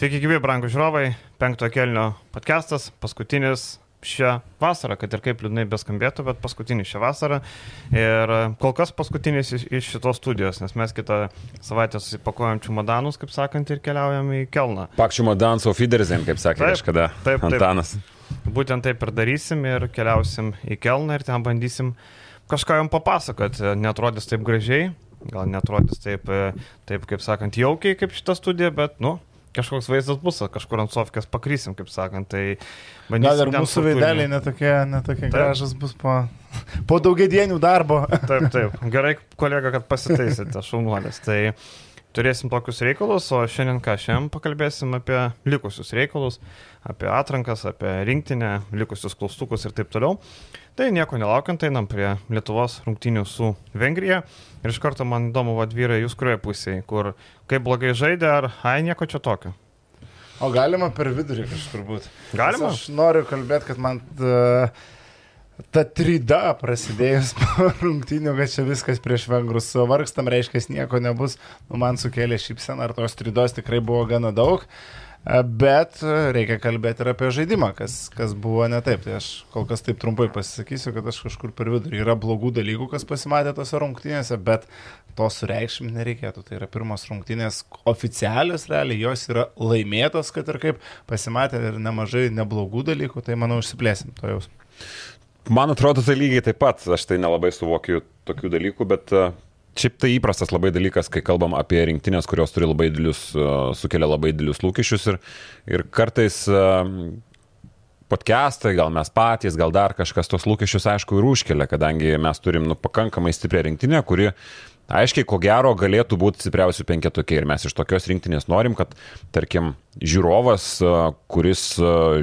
Sveiki, gyvi, brangų žiūrovai. Penktojo kelnio podcastas, paskutinis šią vasarą, kad ir kaip liūdnai beskambėtų, bet paskutinis šią vasarą. Ir kol kas paskutinis iš, iš šitos studijos, nes mes kitą savaitę susipakuojam čumodanus, kaip sakant, ir keliaujam į Kelną. Pak čumodanus auf Wiedersehen, kaip sakė Taip, kažkada taip, taip. Antanas. Būtent taip ir darysim ir keliausim į Kelną ir ten bandysim kažką jam papasakoti. Netrodys taip gražiai, gal netrodys taip, e, taip kaip sakant, jaukiai kaip šita studija, bet, nu, kažkoks vaizdas bus, kažkur ant sofkės pakrysim, kaip sakant. Tai Gal ir mūsų veideliai netokie, netokie gražus bus po, po daugiedienių darbo. Taip, taip. Gerai, kolega, kad pasitaisėte, šaunuolis. Tai turėsim tokius reikalus, o šiandien ką šiandien pakalbėsim apie likusius reikalus, apie atrankas, apie rinktinę, likusius klaustukus ir taip toliau. Tai nieko nelaukiant, einam prie Lietuvos rungtynių su Vengrija. Ir iš karto man įdomu, vad vyrai, jūs kurioje pusėje, kur kaip blogai žaidė, ar ai nieko čia tokio. O galima per vidurį kažkur būti. Galima? Aš noriu kalbėti, kad man ta, ta trida prasidėjus po rungtynių, kad čia viskas prieš vengrus vargstam, reiškia, nieko nebus. Nu, man sukėlė šypseną, ar tos tridos tikrai buvo gana daug. E, Bet reikia kalbėti ir apie žaidimą, kas, kas buvo ne taip. Tai aš kol kas taip trumpai pasisakysiu, kad aš kažkur per vidurį yra blogų dalykų, kas pasimatė tose rungtynėse, bet to sureikšminti nereikėtų. Tai yra pirmos rungtynės oficialios, realiai jos yra laimėtos, kad ir kaip pasimatė ir nemažai neblogų dalykų, tai manau užsiplėsim to jaus. Man atrodo, tai lygiai taip pat, aš tai nelabai suvokiu tokių dalykų, bet šiaip tai įprastas labai dalykas, kai kalbam apie rinktinės, kurios turi labai didelius, uh, sukelia labai didelius lūkesčius ir, ir kartais uh, podcastai, gal mes patys, gal dar kažkas tos lūkesčius aišku ir užkelia, kadangi mes turim nu, pakankamai stiprią rinktinę, kuri aiškiai, ko gero, galėtų būti stipriausių penketukė ir mes iš tokios rinktinės norim, kad, tarkim, žiūrovas, a, kuris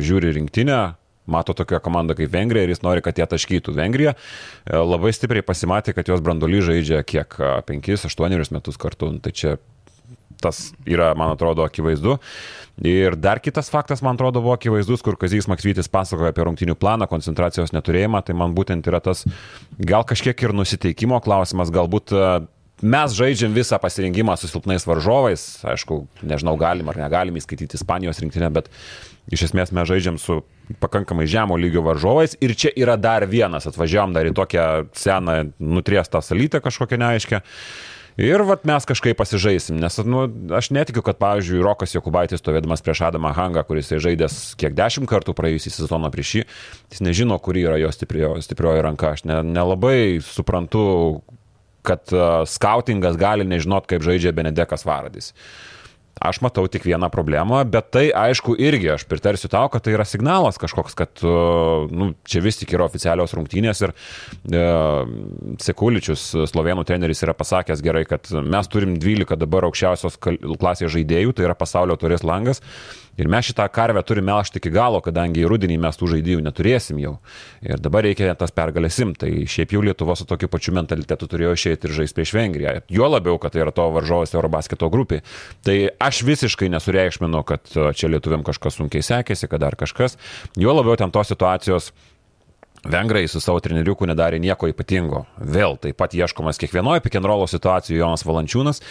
žiūri rinktinę, mato tokią komandą kaip Vengrija ir jis nori, kad jie taškytų Vengriją. E, Labai stipriai pasimatė, kad jos brandoly žaidžia kiek 5-8 metus kartu. Nu, Tai čia tas yra, man atrodo, akivaizdu. Ir dar kitas faktas, man atrodo, buvo akivaizdus, kur Kazijas Maksvytis pasakoja apie rungtinių planą, koncentracijos neturėjimą, tai man būtent yra tas gal kažkiek ir nusiteikimo klausimas, galbūt mes žaidžiam visą pasirinkimą su silpnais varžovais, aišku, nežinau, galim ar negalim įskaityti Ispanijos rinktinę, bet iš esmės mes žaidžiam su pakankamai žemo lygio varžovais ir čia yra dar vienas, atvažiavam dar į tokią seną nutriestą salytę kažkokią neaiškę. Ir vat mes kažkaip pasižaisim, nes nu, aš netikiu, kad, pavyzdžiui, Rokas Jokubaitis, stovėdamas prieš Adamą Hangą, kuris žaidęs kiek dešimt kartų praėjusį sezoną prieš jį, jis nežino, kuri yra jo stiprioji ranka. Aš ne, nelabai suprantu, kad uh, skautingas gali nežinot, kaip žaidžia Benedekas Varadis. Aš matau tik vieną problemą, bet tai aišku irgi, aš pritarsiu tau, kad tai yra signalas kažkoks, kad uh, nu, čia vis tik yra oficialios rungtynės ir e, Sekuličius, slovenų treneris, yra pasakęs gerai, kad mes turim 12 dabar aukščiausios klasės žaidėjų, tai yra pasaulio turės langas. Ir mes šitą karvę turime melžti iki galo, kadangi rudenį mes tų žaidėjų neturėsim jau. Ir dabar reikia tas pergalės imti. Tai šiaip jau Lietuva su tokiu pačiu mentalitetu turėjo išeiti ir žaisti prieš Vengriją. Juo labiau, kad tai yra to varžovas Eurobasketo grupė. Tai aš visiškai nesureikšminu, kad čia lietuviam kažkas sunkiai sekėsi, kad dar kažkas. Juo labiau ten tos situacijos Vengrai su savo treneriuku nedarė nieko ypatingo. Vėl taip pat ieškomas kiekvienoje pikenrolo situacijoje Jonas Valančiūnas.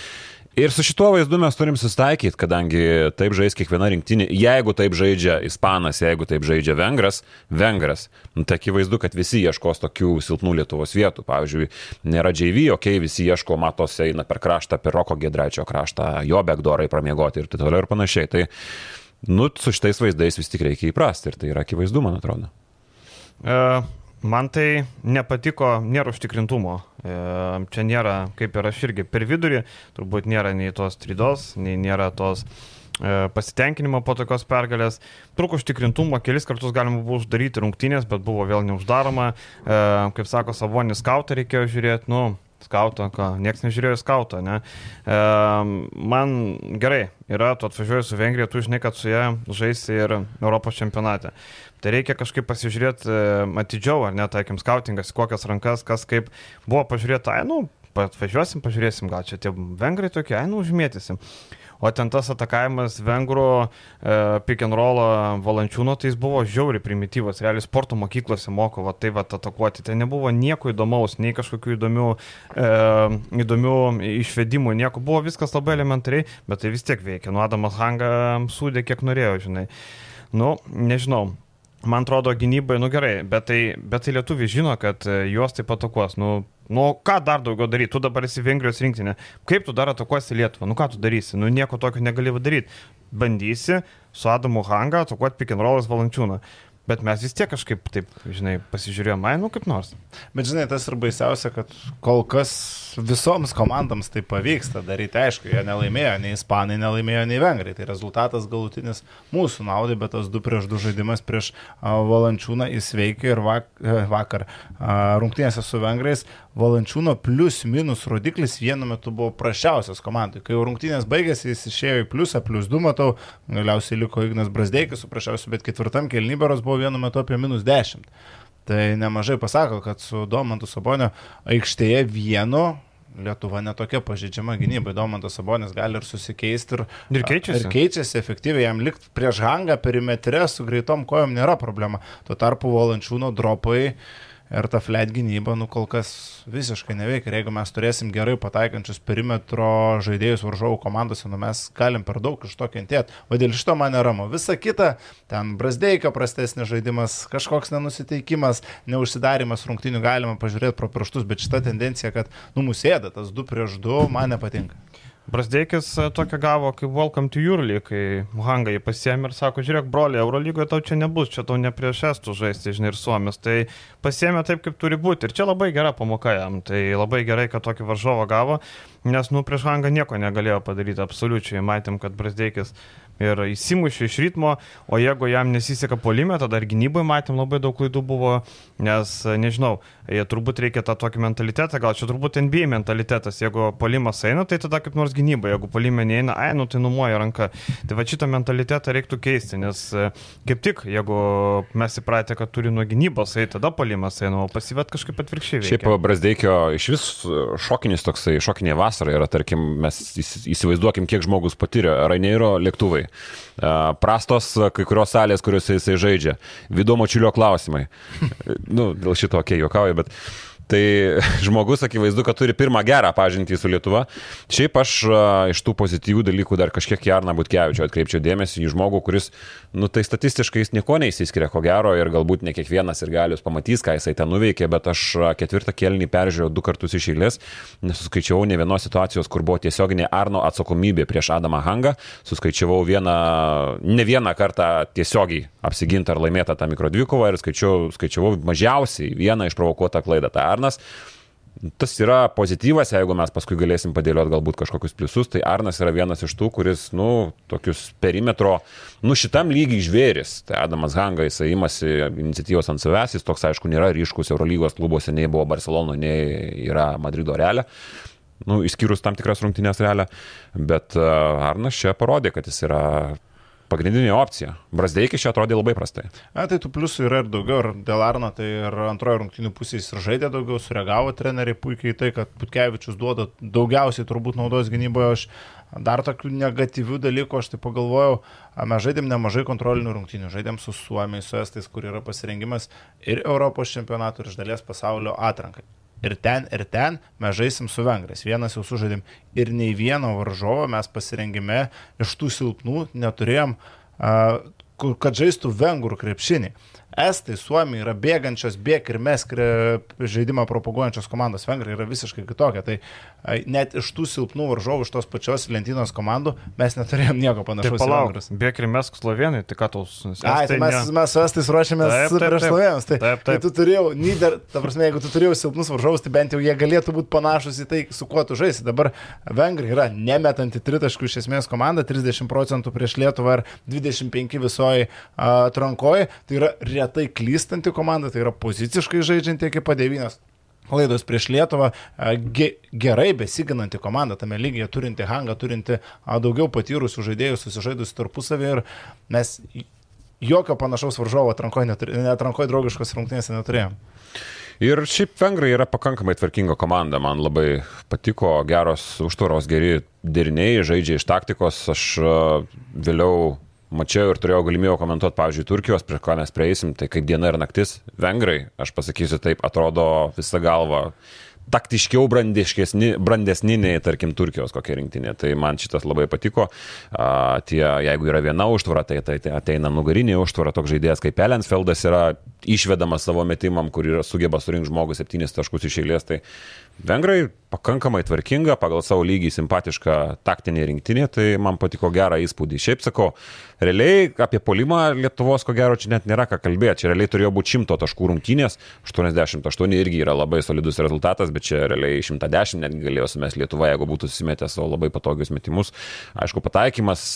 Ir su šituo vaizdu mes turim susitaikyti, kadangi taip žais kiekviena rinktinė. Jeigu taip žaidžia Ispanas, jeigu taip žaidžia Vengras, Vengras, nu, tai akivaizdu, kad visi ieškos tokių silpnų Lietuvos vietų. Pavyzdžiui, nėra JV, okay, visi ieško, matos, eina per kraštą, per Roko Gedračio kraštą, jo begdorai pramiegoti ir taip toliau ir panašiai. Tai, nu, su šitais vaizdais vis tik reikia įprasti ir tai yra akivaizdu, man atrodo. E, Man tai nepatiko, nėra užtikrintumo. E, Čia nėra, kaip ir aš irgi, per vidurį, turbūt nėra nei tos tridos, nei nėra tos e, pasitenkinimo po tokios pergalės. Trūko užtikrintumo, kelis kartus galima buvo uždaryti rungtynės, bet buvo vėl neuždaroma. E, Kaip sako, savonis skautą reikėjo žiūrėti, nu, skautą, ką, niekas nežiūrėjo skautą, ne. E, man gerai, yra, tu atvažiuoji su Vengrija, tu žinai, kad su ją žaisi ir Europos čempionate. Tai reikia kažkaip pasižiūrėti e, atidžiau, ar ne, tarkim, skautingas, kokias rankas, kas kaip buvo pažiūrėta, ai, nu, atvažiuosim, pažiūrėsim, gal čia tie vengrai tokie, ai, nu, užmėtysim. O ten tas atakavimas vengrų e, pick and roll valančiūno, tai jis buvo žiauri primityvas, realiai sporto mokyklose moko, va tai va atakuoti. Tai nebuvo nieko įdomaus, nei kažkokių įdomių, e, įdomių išvedimų, nieko. Buvo viskas labai elementariai, bet tai vis tiek veikia. Nu, Adamas Hanga sūdė kiek norėjo, žinai. Nu, nežinau. Man atrodo, gynybai, nu gerai, bet tai, bet tai lietuviai žino, kad e, juos taip atakuos. Nu, nu, ką dar daugiau daryti? Tu dabar esi Vengrijos rinktinė. Kaip tu dar atakuosi Lietuvą? Nu, ką tu darysi? Nu, nieko tokio negali daryti. Bandysi su Adamu Hanga atakuoti rollas valančiūną. Bet mes vis tiek kažkaip taip, žinai, pasižiūrėjome, ai, nu kaip nors. Bet žinai, tas ir baisiausia, kad kol kas visoms komandams tai pavyksta daryti. Aišku, jie nelaimėjo, nei ispanai nelaimėjo, nei vengrai. Tai rezultatas galutinis mūsų naudai, bet tas 2 prieš 2 žaidimas prieš Valančiūną įsveikė ir e, vakar rungtynėse su vengrais Valančiūno plius minus rodiklis vienu metu buvo prašiausias komandai. Kai jau rungtynės baigėsi, jis išėjo į pliusą, plius 2 matau, galiausiai liko Ignas Brasdeikis su prašiausiu, bet ketvirtam kelnyberos buvo vienu metu apie minus 10. Tai nemažai pasako, kad su Domantu Sabonio aikštėje vienu Lietuva netokia pažydžiama gynybai, Domantas Sabonis gali ir susikeisti ir, ir keičiasi. Ir keičiasi efektyviai, jam likti prieš hangą perimetre su greitom kojom nėra problema. Tuo tarpu valančiūno dropai ir ta flat gynyba, nu kol kas visiškai neveikia. Ir jeigu mes turėsim gerai pataikančius perimetro žaidėjus varžovų komandose, nu mes galim per daug iš to kentėti. O dėl šito man neramu. Visa kita, ten brasdeika prastesnis žaidimas, kažkoks nenusiteikimas, neužsidarimas rungtinių galima pažiūrėti pro pirštus, bet šita tendencija, kad numusėda tas 2 prieš 2, man nepatinka. Brasdeikis e, tokia gavo kaip Welcome to Jurlį, kai Hanga jį pasiemė ir sako, žiūrėk, broli, Eurolygoje tau čia nebus, čia tau ne prieš estų žaisti, žinai, ir Suomis. Tai pasiemė taip, kaip turi būti. Ir čia labai gera pamoka jam. Tai labai gerai, kad tokį varžovą gavo, nes, nu, prieš Hangą nieko negalėjo padaryti, absoliučiai. Matėm, kad Brasdeikis ir įsimušė iš ritmo, o jeigu jam nesiseka polime, tada ir gynyboje matėm labai daug klaidų buvo, nes, nežinau, jie turbūt reikia tą tokį mentalitetą, gal čia turbūt NBA mentalitetas, jeigu polimas eina, tai tada kaip nors gynyba, jeigu polime neina, ai, nu tai numuoja ranka. Tai va šitą mentalitetą reiktų keisti, nes e, kaip tik, jeigu mes įpratę, kad turi nuo gynybos eiti, tada polimas eina, o pasivet kažkaip atvirkščiai. Veikia. Šiaip Brasdeikio iš vis šokinis toksai, šokinė vasara yra, tarkim, mes įsivaizduokim, kiek žmogus patyrė Raineiro lėktuvai prastos kai kurios salės, kuriuose jisai žaidžia. Vido močiulio klausimai. nu, dėl šito, okei, okay, juokauju, bet Tai žmogus akivaizdu, kad turi pirmą gerą pažintį su Lietuva. Šiaip aš a, iš tų pozityvių dalykų dar kažkiek Jarną Butkevičio atkreipčiau dėmesį į žmogų, kuris, nu tai statistiškai jis nieko neįsiskiria, ko gero, ir galbūt ne kiekvienas ir galius pamatys, ką jisai ten nuveikė, bet aš ketvirtą kelnį peržiūrėjau du kartus iš eilės, nesuskaičiavau ne vienos situacijos, kur buvo tiesioginė Arno atsakomybė prieš Adamą Hangą, suskaičiavau vieną, ne vieną kartą tiesiogiai apsigintą ar laimėtą tą mikrodvikovą ir skaičiavau, skaičiavau mažiausiai vieną išprovokuotą klaidą. Ta Arnas. Tas yra pozityvas, jeigu mes paskui galėsim padėlioti galbūt kažkokius pliusus, tai Arnas yra vienas iš tų, kuris, nu, tokius perimetro, nu, šitam lygiai žvėris. Tai Adamas Hanga, jisai imasi iniciatyvos ant savęs, jis toks, aišku, nėra ryškus Eurolygos klubuose, nei buvo Barcelono, nei yra Madrido realė. Nu, išskyrus tam tikras rungtynės realę, bet Arnas čia parodė, kad jis yra pagrindinė opcija. Brasdeikis čia atrodė labai prastai. A, tai tų pliusų yra ir daugiau. Ir dėl Arno, tai ir antrojo rungtinių pusės ir žaidė daugiau, sureagavo treneriai puikiai tai, kad Putkevičius duoda daugiausiai turbūt naudos gynyboje. Aš dar tokių negatyvių dalykų, aš tai pagalvojau, mes žaidėm nemažai kontrolinių rungtinių. Žaidėm su Suomiais, su Estais, kur yra pasirengimas ir Europos čempionatų, ir iš dalies pasaulio atrankai ir ten, ir ten mes žaisim su vengrais. Vienas jau sužaidėm ir nei vieno varžovo mes pasirengime iš tų silpnų neturėjom, kad žaistų vengrų krepšinį. Estai, Suomija yra bėgančios, bėg ir mesk žaidimą propaguojančios komandos, Vengrai yra visiškai kitokia. Tai net iš tų silpnų varžovų, iš tos pačios lentynos komandų mes neturėjom nieko panašaus. Tai palauk, bėg ir mesk Slovenai, tai ką tau Ai, tai mes, mes su Estais ruošiamės prieš Slovenus. Tai, taip, taip. tai tu turėjau, Nider, ta prasme, jeigu tu turėjau silpnus varžovus, tai bent jau jie galėtų būti panašus į tai, su kuo tu žaisi. Dabar Vengrai yra nemetanti tritaškų iš esmės komanda, 30 procentų prieš Lietuvą ir 25 visoji atrankoje. Tai yra retai klystanti komanda, tai yra poziciškai žaidžianti ekipa 9 klaidos prieš Lietuvą, ge, gerai besiginanti komanda tame lygyje, turinti hangą, turinti daugiau patyrusių žaidėjų, susižaidusių tarpusavį ir mes jokio panašaus varžovo atrankoje, netrankoje draugiškos rungtynės neturėjom. Ir šiaip vengrai yra pakankamai tvarkinga komanda, man labai patiko, geros užtvaros, geri deriniai, žaidžia iš taktikos, aš vėliau mačiau ir turėjau galimybę komentuoti, pavyzdžiui, Turkijos, prie ko mes prieisim, tai kaip diena ir naktis, vengrai, aš pasakysiu taip, atrodo visą galvą taktiškiau brandesni nei, tarkim, Turkijos kokia rinktinė. Tai man šitas labai patiko. A, tie, jeigu yra viena užtvara, tai, tai, tai ateina nugarinė užtvara, toks žaidėjas kaip Elensfeldas yra išvedamas savo metimam, kur yra sugeba surinkti žmogus septynis taškus iš eilės. Tai Vengrai pakankamai tvarkinga, pagal savo lygį simpatiška taktinė rinktinė, tai man patiko gerą įspūdį. Šiaip sakau, realiai apie polimą Lietuvos ko gero čia net nėra ką kalbėti, čia realiai turėjo būti 100 taškų rungtynės, 88 irgi yra labai solidus rezultatas, bet čia realiai 110 netgi galėjo sumesti Lietuva, jeigu būtų susimetę savo labai patogius metimus. Aišku, pataikymas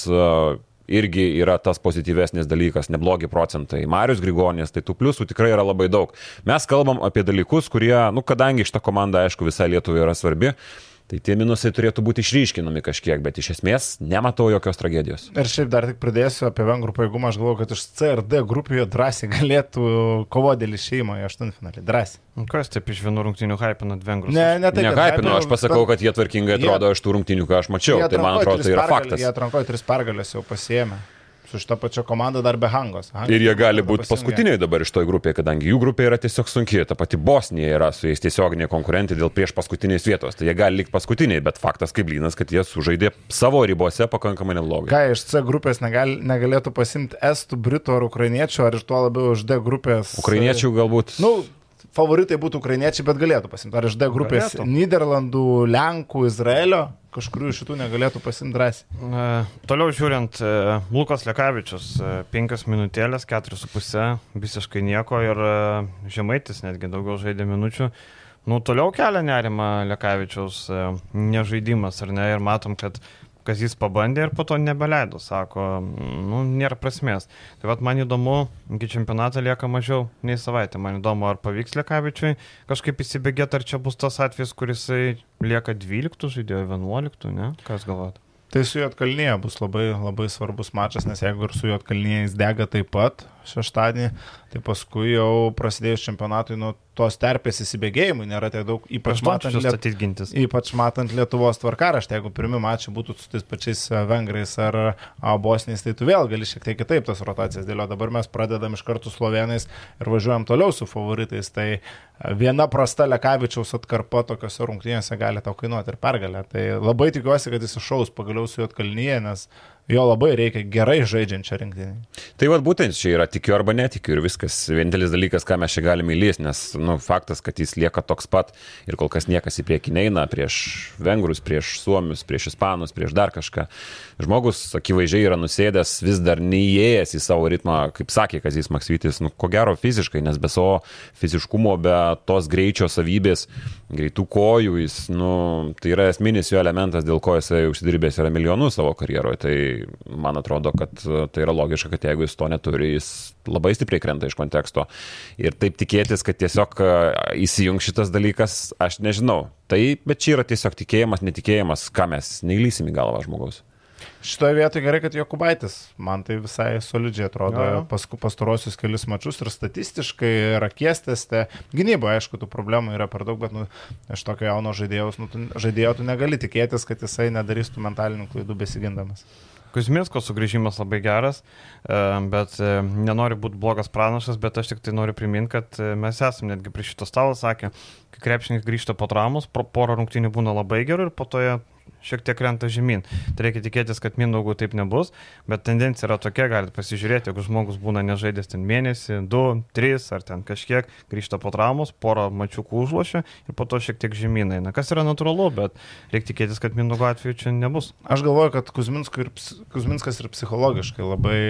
irgi yra tas pozityvesnis dalykas, neblogi procentai. Marius Grigonės, tai tų pliusų tikrai yra labai daug. Mes kalbam apie dalykus, kurie, nu, kadangi šita komanda, aišku, visai Lietuvai yra svarbi, Tai tie minusai turėtų būti išryškinami kažkiek, bet iš esmės nematau jokios tragedijos. Ir šiaip dar tik pridėsiu apie vengrų pajėgumą, aš galvoju, kad iš C ir D grupėje drąsiai galėtų kovoti dėl išėjimo į aštuntfinalį. Drąsiai. Nu, kas taip iš vienų rungtinių hypinat vengrus? Ne, ne tai. Nehypinu, aš pasakau, kad jie tvarkingai atrodo iš tų rungtinių, ką aš mačiau. Tai man atrodo, tai yra faktas. Jie atrankojo tris pergalės jau pasiemė su šita pačia komanda dar be Hangos. Hangos ir jie gali būti paskutiniai dabar iš toj grupėje, kadangi jų grupė yra tiesiog sunki, ta pati Bosnija yra su jais tiesioginė konkurentė dėl prieš paskutinės vietos, tai jie gali likti paskutiniai, bet faktas kaip lynas, kad jie sužaidė savo ribose pakankamai neblogai. Ką iš C grupės negal, negalėtų pasimti estų, britų ar ukrainiečių, ar iš to labiau iš D grupės? Ukrainiečių galbūt. Nu, favoritai būtų ukrainiečiai, bet galėtų pasimti. Ar iš D grupės galėtų. Niderlandų, Lenkų, Izraelio, kažkurių iš šitų negalėtų pasimti drąsiai. E, toliau žiūrint, e, Lukas Lekavičius, e, 5 minutėlės, 4,5, visiškai nieko ir e, Žemaitis netgi daugiau žaidė minučių. Nu, toliau kelia nerima Lekavičiaus e, nežaidimas, ar ne? Ir matom, kad kas jis pabandė ir po to nebeleido, sako, nu, nėra prasmės. Tai vad man įdomu, iki čempionato lieka mažiau nei savaitę, man įdomu, ar pavyks Lekavičiui kažkaip įsibėgėti, ar čia bus tas atvejis, kuris lieka 12 žaidėjo 11, ne? Kas galvojate? Tai su Jotkalnyje bus labai, labai svarbus mačas, nes jeigu ir su Jotkalnyje jis dega taip pat šeštadienį, tai paskui jau prasidėjus čempionatui, nu, tos terpės įsibėgėjimui nėra tiek daug, ypač matant, Liet... ypač matant Lietuvos tvarkaraštį. Jeigu pirmi mačiai būtų su tais pačiais e, vengrais ar bosniais, tai tu vėl gali šiek tiek kitaip tas rotacijas dėlioti. Dabar mes pradedam iš karto slovenais ir važiuojam toliau su favoritais. Tai e, viena prasta Lekavičiaus atkarpa tokiuose rungtynėse gali tau kainuoti ir pergalę. Tai labai tikiuosi, kad jis iššaus pagaliau su Jotkalnyje, nes jo labai reikia gerai žaidžiančią rinktinį. Tai vad būtent čia yra tikiu arba netikiu ir viskas. Vienintelis dalykas, ką mes čia galime įlysti, nes nu, faktas, kad jis lieka toks pat ir kol kas niekas į priekį neina prieš vengrus, prieš suomius, prieš ispanus, prieš dar kažką. Žmogus akivaizdžiai yra nusėdęs, vis dar neįėjęs į savo ritmą, kaip sakė Kazis Maksytis, nu ko gero fiziškai, nes be savo fiziškumo, be tos greičio savybės, greitų kojų, jis, nu, tai yra esminis jo elementas, dėl ko jisai užsidirbęs yra milijonus savo karjeroje. Tai man atrodo, kad e, tai yra logiška, kad jeigu jis to neturi, jis labai stipriai krenta iš konteksto. Ir taip tikėtis, kad tiesiog e, įsijung šitas dalykas, aš nežinau. Tai, bet čia yra tiesiog tikėjimas, netikėjimas, ką mes neįlysim į galvą žmogaus. Šitoje vietoje gerai, kad Jokubaitis, man tai visai solidžiai atrodo, jo, jo. Paskui pastarosius kelius mačius ir statistiškai, ir akiestėste. Gynyboje, aišku, tų problemų yra per daug, bet nu, iš tokio jauno žaidėjo, nu, tu, žaidėjo tu negali tikėtis, kad jisai nedarys tų mentalinių klaidų besigindamas. Kuzminsko sugrįžimas labai geras, e, bet e, nenoriu būti blogas pranašas, bet aš tik tai noriu priminti, kad e, mes esame netgi prie šito stalo sakę, kai krepšininkai grįžta po traumos, porą rungtynių būna labai gerų ir po to jie šiek tiek krenta žemyn. Tai reikia tikėtis, kad mindaugų taip nebus, bet tendencija yra tokia, galite pasižiūrėti, jeigu žmogus būna nežaidęs ten mėnesį, du, tris ar ten kažkiek, grįžta po traumos, porą mačiukų užlošia ir po to šiek tiek žemyn eina. Kas yra natūralu, bet reikia tikėtis, kad mindaugų atveju čia nebus. Aš galvoju, kad ir, Kuzminskas ir psichologiškai labai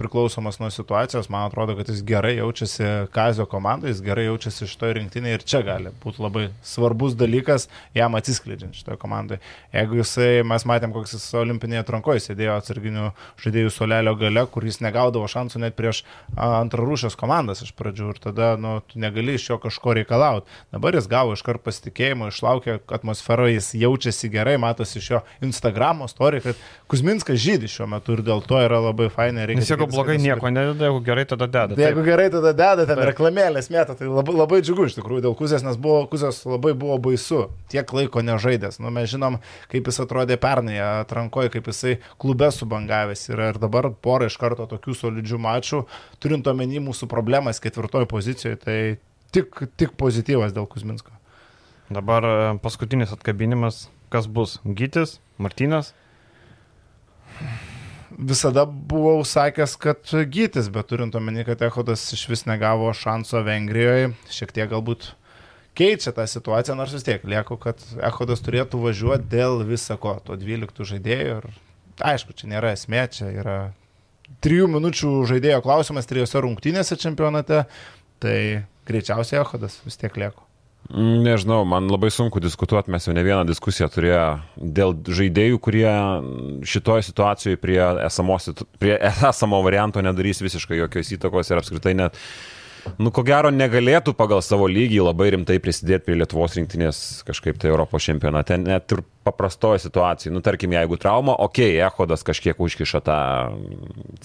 priklausomas nuo situacijos, man atrodo, kad jis gerai jaučiasi Kazio komandai, jis gerai jaučiasi šitoje rinktinėje ir čia gali būti labai svarbus dalykas jam atsiskleidžiant šitoje komandoje. Jeigu jisai, mes matėm, koks jis olimpinėje atrankoje sėdėjo atsarginių žaidėjų solelio gale, kur jis negaudavo šansų net prieš antrarūšės komandas iš pradžių ir tada, nu, tu negali iš jo kažko reikalauti. Dabar jis gavo iškart pasitikėjimo, išlaukė atmosferą, jis jaučiasi gerai, matosi iš jo Instagramo story, kad Kuzminskas žydė šiuo metu ir dėl to yra labai fainai. Nes Jeigu blogai nieko nededa, jeigu gerai tada deda. Tai jeigu gerai tada deda, ten reklamėlės mėta, tai labai, labai džiugu iš tikrųjų dėl Kuzės, nes buvo, Kuzės labai buvo baisu, tiek laiko nežaidęs. Nu, mes žinom, kaip jis atrodė pernai atrankoje, kaip jisai klube subangavęs yra ir dabar porą iš karto tokių solidžių mačų, turint omeny mūsų problemas ketvirtojo pozicijoje, tai tik, tik pozityvas dėl Kuzminsko. Dabar e, paskutinis atkabinimas, kas bus? Gytis, Martinas? visada buvau sakęs, kad gytis, bet turint omeny, kad Ehodas iš vis negavo šanso Vengrijoje, šiek tiek galbūt keičia tą situaciją, nors vis tiek lieku, kad Ehodas turėtų važiuoti dėl visako, to 12 žaidėjų. Ir aišku, čia nėra esmė, čia yra 3 minučių žaidėjo klausimas trijose rungtynėse čempionate, tai greičiausiai Ehodas vis tiek lieku. Nežinau, man labai sunku diskutuoti, mes jau ne vieną diskusiją turėjo dėl žaidėjų, kurie šitoje situacijoje prie, esamos, prie esamo varianto nedarys visiškai jokios įtakos ir apskritai net, nu, ko gero, negalėtų pagal savo lygį labai rimtai prisidėti prie Lietuvos rinktinės kažkaip tai Europos čempionate, net ir paprastoje situacijoje. Nu, tarkim, jeigu trauma, okei, okay, Ehodas kažkiek užkiša tą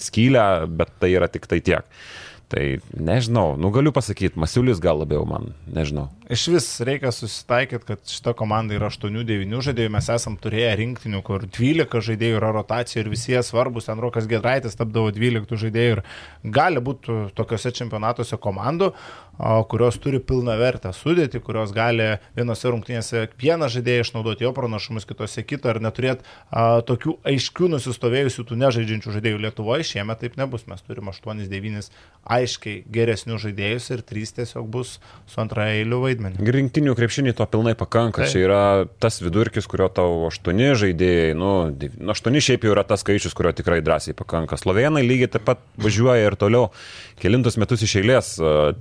skylę, bet tai yra tik tai tiek. Tai nežinau, nu galiu pasakyti, Masiulis gal labiau man, nežinau. Iš vis reikia susitaikyti, kad šita komanda yra 8-9 žaidėjų, mes esam turėję rinktinių, kur 12 žaidėjų yra rotacija ir visi jie svarbus, ten Rokas Gedraitis tapdavo 12 žaidėjų ir gali būti tokiuose čempionatuose komandų, kurios turi pilną vertę sudėti, kurios gali vienose rungtynėse vieną žaidėją išnaudoti jo pranašumus, kitose kitą, ar neturėti tokių aiškių nusistovėjusių tų nežaidžiančių žaidėjų Lietuvoje. Šiemet taip nebus, mes turime 8-9 aiškiai geresnių žaidėjus ir 3 tiesiog bus su antraeiliu eiliu vaidmeniu. Rinktinių krepšinį to pilnai pakanka. Tai. Čia yra tas vidurkis, kurio tau 8 žaidėjai, nu 8 nu, šiaip jau yra tas skaičius, kurio tikrai drąsiai pakanka. Slovenai lygiai taip pat važiuoja ir toliau kelintus metus iš eilės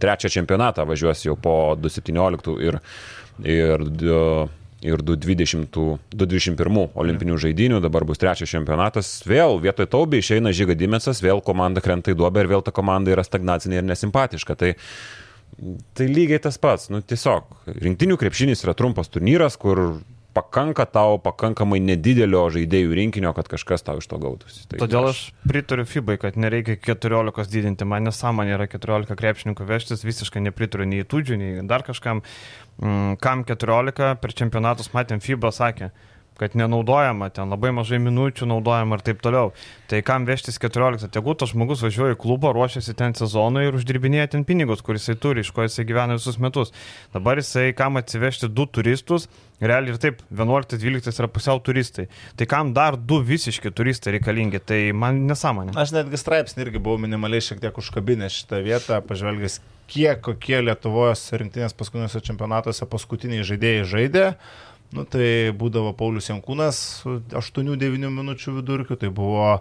trečią čempionatą važiuos jau po 2017 ir, ir, ir 2021 olimpinių žaidinių, dabar bus trečias čempionatas, vėl vietoj taubė išeina Žyga Dimetsas, vėl komanda krenta į duobę ir vėl ta komanda yra stagnacinė ir nesimpatiška. Tai, tai lygiai tas pats, nu tiesiog, rinktinių krepšinis yra trumpas turnyras, kur pakanka tau pakankamai nedidelio žaidėjų rinkinio, kad kažkas tau iš to gautųsi. Tai Todėl aš pritariu FIBai, kad nereikia 14 didinti, man nesąmonė yra 14 krepšininkų vežtis, visiškai nepritariu nei Tudžiui, nei dar kažkam. Mm, kam 14 per čempionatus matėm FIBA sakė, kad nenaudojama, ten labai mažai minučių naudojama ir taip toliau. Tai kam vežtis 14, tegu tas žmogus važiuoja į klubą, ruošiasi ten sezonui ir uždirbinėja ten pinigus, kuris jisai turi, iš ko jisai gyvena visus metus. Dabar jisai kam atsivežti du turistus, realiai ir taip, 11-12 yra pusiau turistai. Tai kam dar du visiški turistai reikalingi, tai man nesąmonė. Aš netgi straipsnį irgi buvau minimaliai šiek tiek užkabinęs šitą vietą, pažvelgęs, kiek kokie Lietuvos rinktinės paskutiniuose čempionatuose paskutiniai žaidėjai žaidė. Nu, tai būdavo Paulius Jankūnas su 8-9 minučių vidurkiu, tai buvo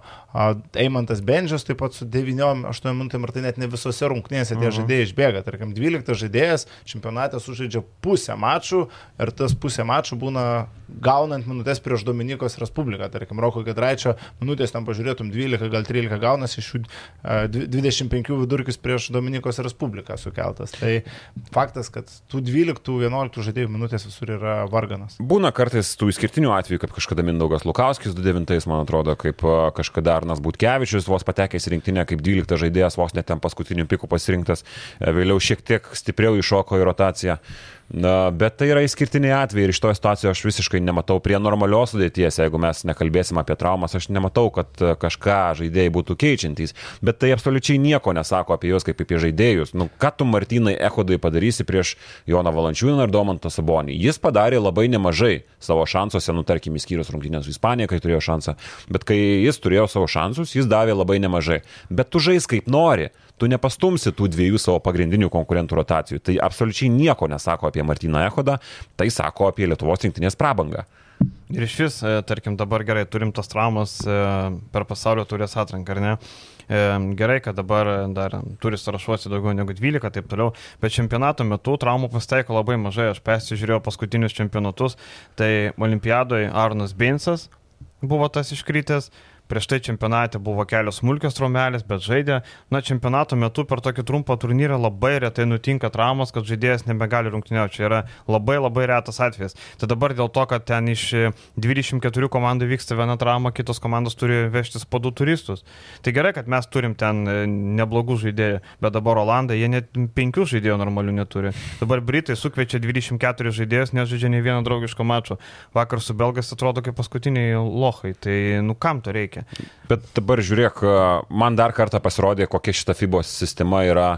Eimantas Benžias taip pat su 9-8 minutėm ir tai net ne visose rungtynėse tie mhm. žaidėjai išbėga. Tarkim, 12 žaidėjas čempionate sužaidžia pusę mačų ir tas pusę mačų būna gaunant minutės prieš Dominikos Respubliką. Tarkim, Roko Gedraičio minutės tam pažiūrėtum 12, gal 13 gaunasi iš jų 25 vidurkis prieš Dominikos Respubliką sukeltas. Tai faktas, kad tų 12-11 žaidėjų minutės visur yra varganas. Būna kartais tų išskirtinių atvejų, kaip kažkada Mindaugas Lukauskis 29, man atrodo, kaip kažkada Arnas Būtkevičius vos patekęs į rinktinę kaip 12 žaidėjas, vos net ten paskutiniu piku pasirinktas, e, vėliau šiek tiek stipriau iššoko į rotaciją. Bet tai yra išskirtiniai atvejai ir iš to situacijos aš visiškai nematau prie normalios sudėties, jeigu mes nekalbėsim apie traumas, aš nematau, kad e, kažką žaidėjai būtų keičiantys, bet tai absoliučiai nieko nesako apie juos kaip apie žaidėjus. Nu, ką tu Martinai Ehodai padarysi prieš Joną Valančiūną ir Domantą Sabonį? Jis padarė labai nemažai savo šansuose, nu tarkim, įskyrus rungtynės su Ispanija, kai turėjo šansą, bet kai jis turėjo savo šansus, jis davė labai nemažai. Bet tu žais kaip nori tu nepastumsi tų dviejų savo pagrindinių konkurentų rotacijų. Tai absoliučiai nieko nesako apie Martyną Ehodą, tai sako apie Lietuvos rinktinės prabangą. Ir iš vis, e, tarkim, dabar gerai turim tas traumas e, per pasaulio turės atranką, ar ne? E, gerai, kad dabar dar turi sąrašuosi daugiau negu 12, taip toliau, bet čempionato metu traumų pasitaiko labai mažai, aš persižiūrėjau paskutinius čempionatus, tai olimpiadoje Arnas Beinsas buvo tas iškritęs, prieš tai čempionate buvo kelios smulkios traumelės, bet žaidė. Na, čempionato metu per tokį trumpą turnyrą labai retai nutinka traumos, kad žaidėjas nebegali rungtyniauti. Čia yra labai labai retas atvejis. Tai dabar dėl to, kad ten iš 24 komandų vyksta viena trauma, kitos komandos turi vežtis po du turistus. Tai gerai, kad mes turim ten e, neblogų žaidėjų, bet dabar Olandai, jie net penkių žaidėjų normalių neturi. Dabar Britai sukviečia 24 žaidėjus, nežaidžia nei vieno draugiško mačo. Vakar su Belgas atrodo kaip paskutiniai lohai. Tai nu kam to reikia? Bet dabar žiūrėk, man dar kartą pasirodė, kokia šita FIBOS sistema yra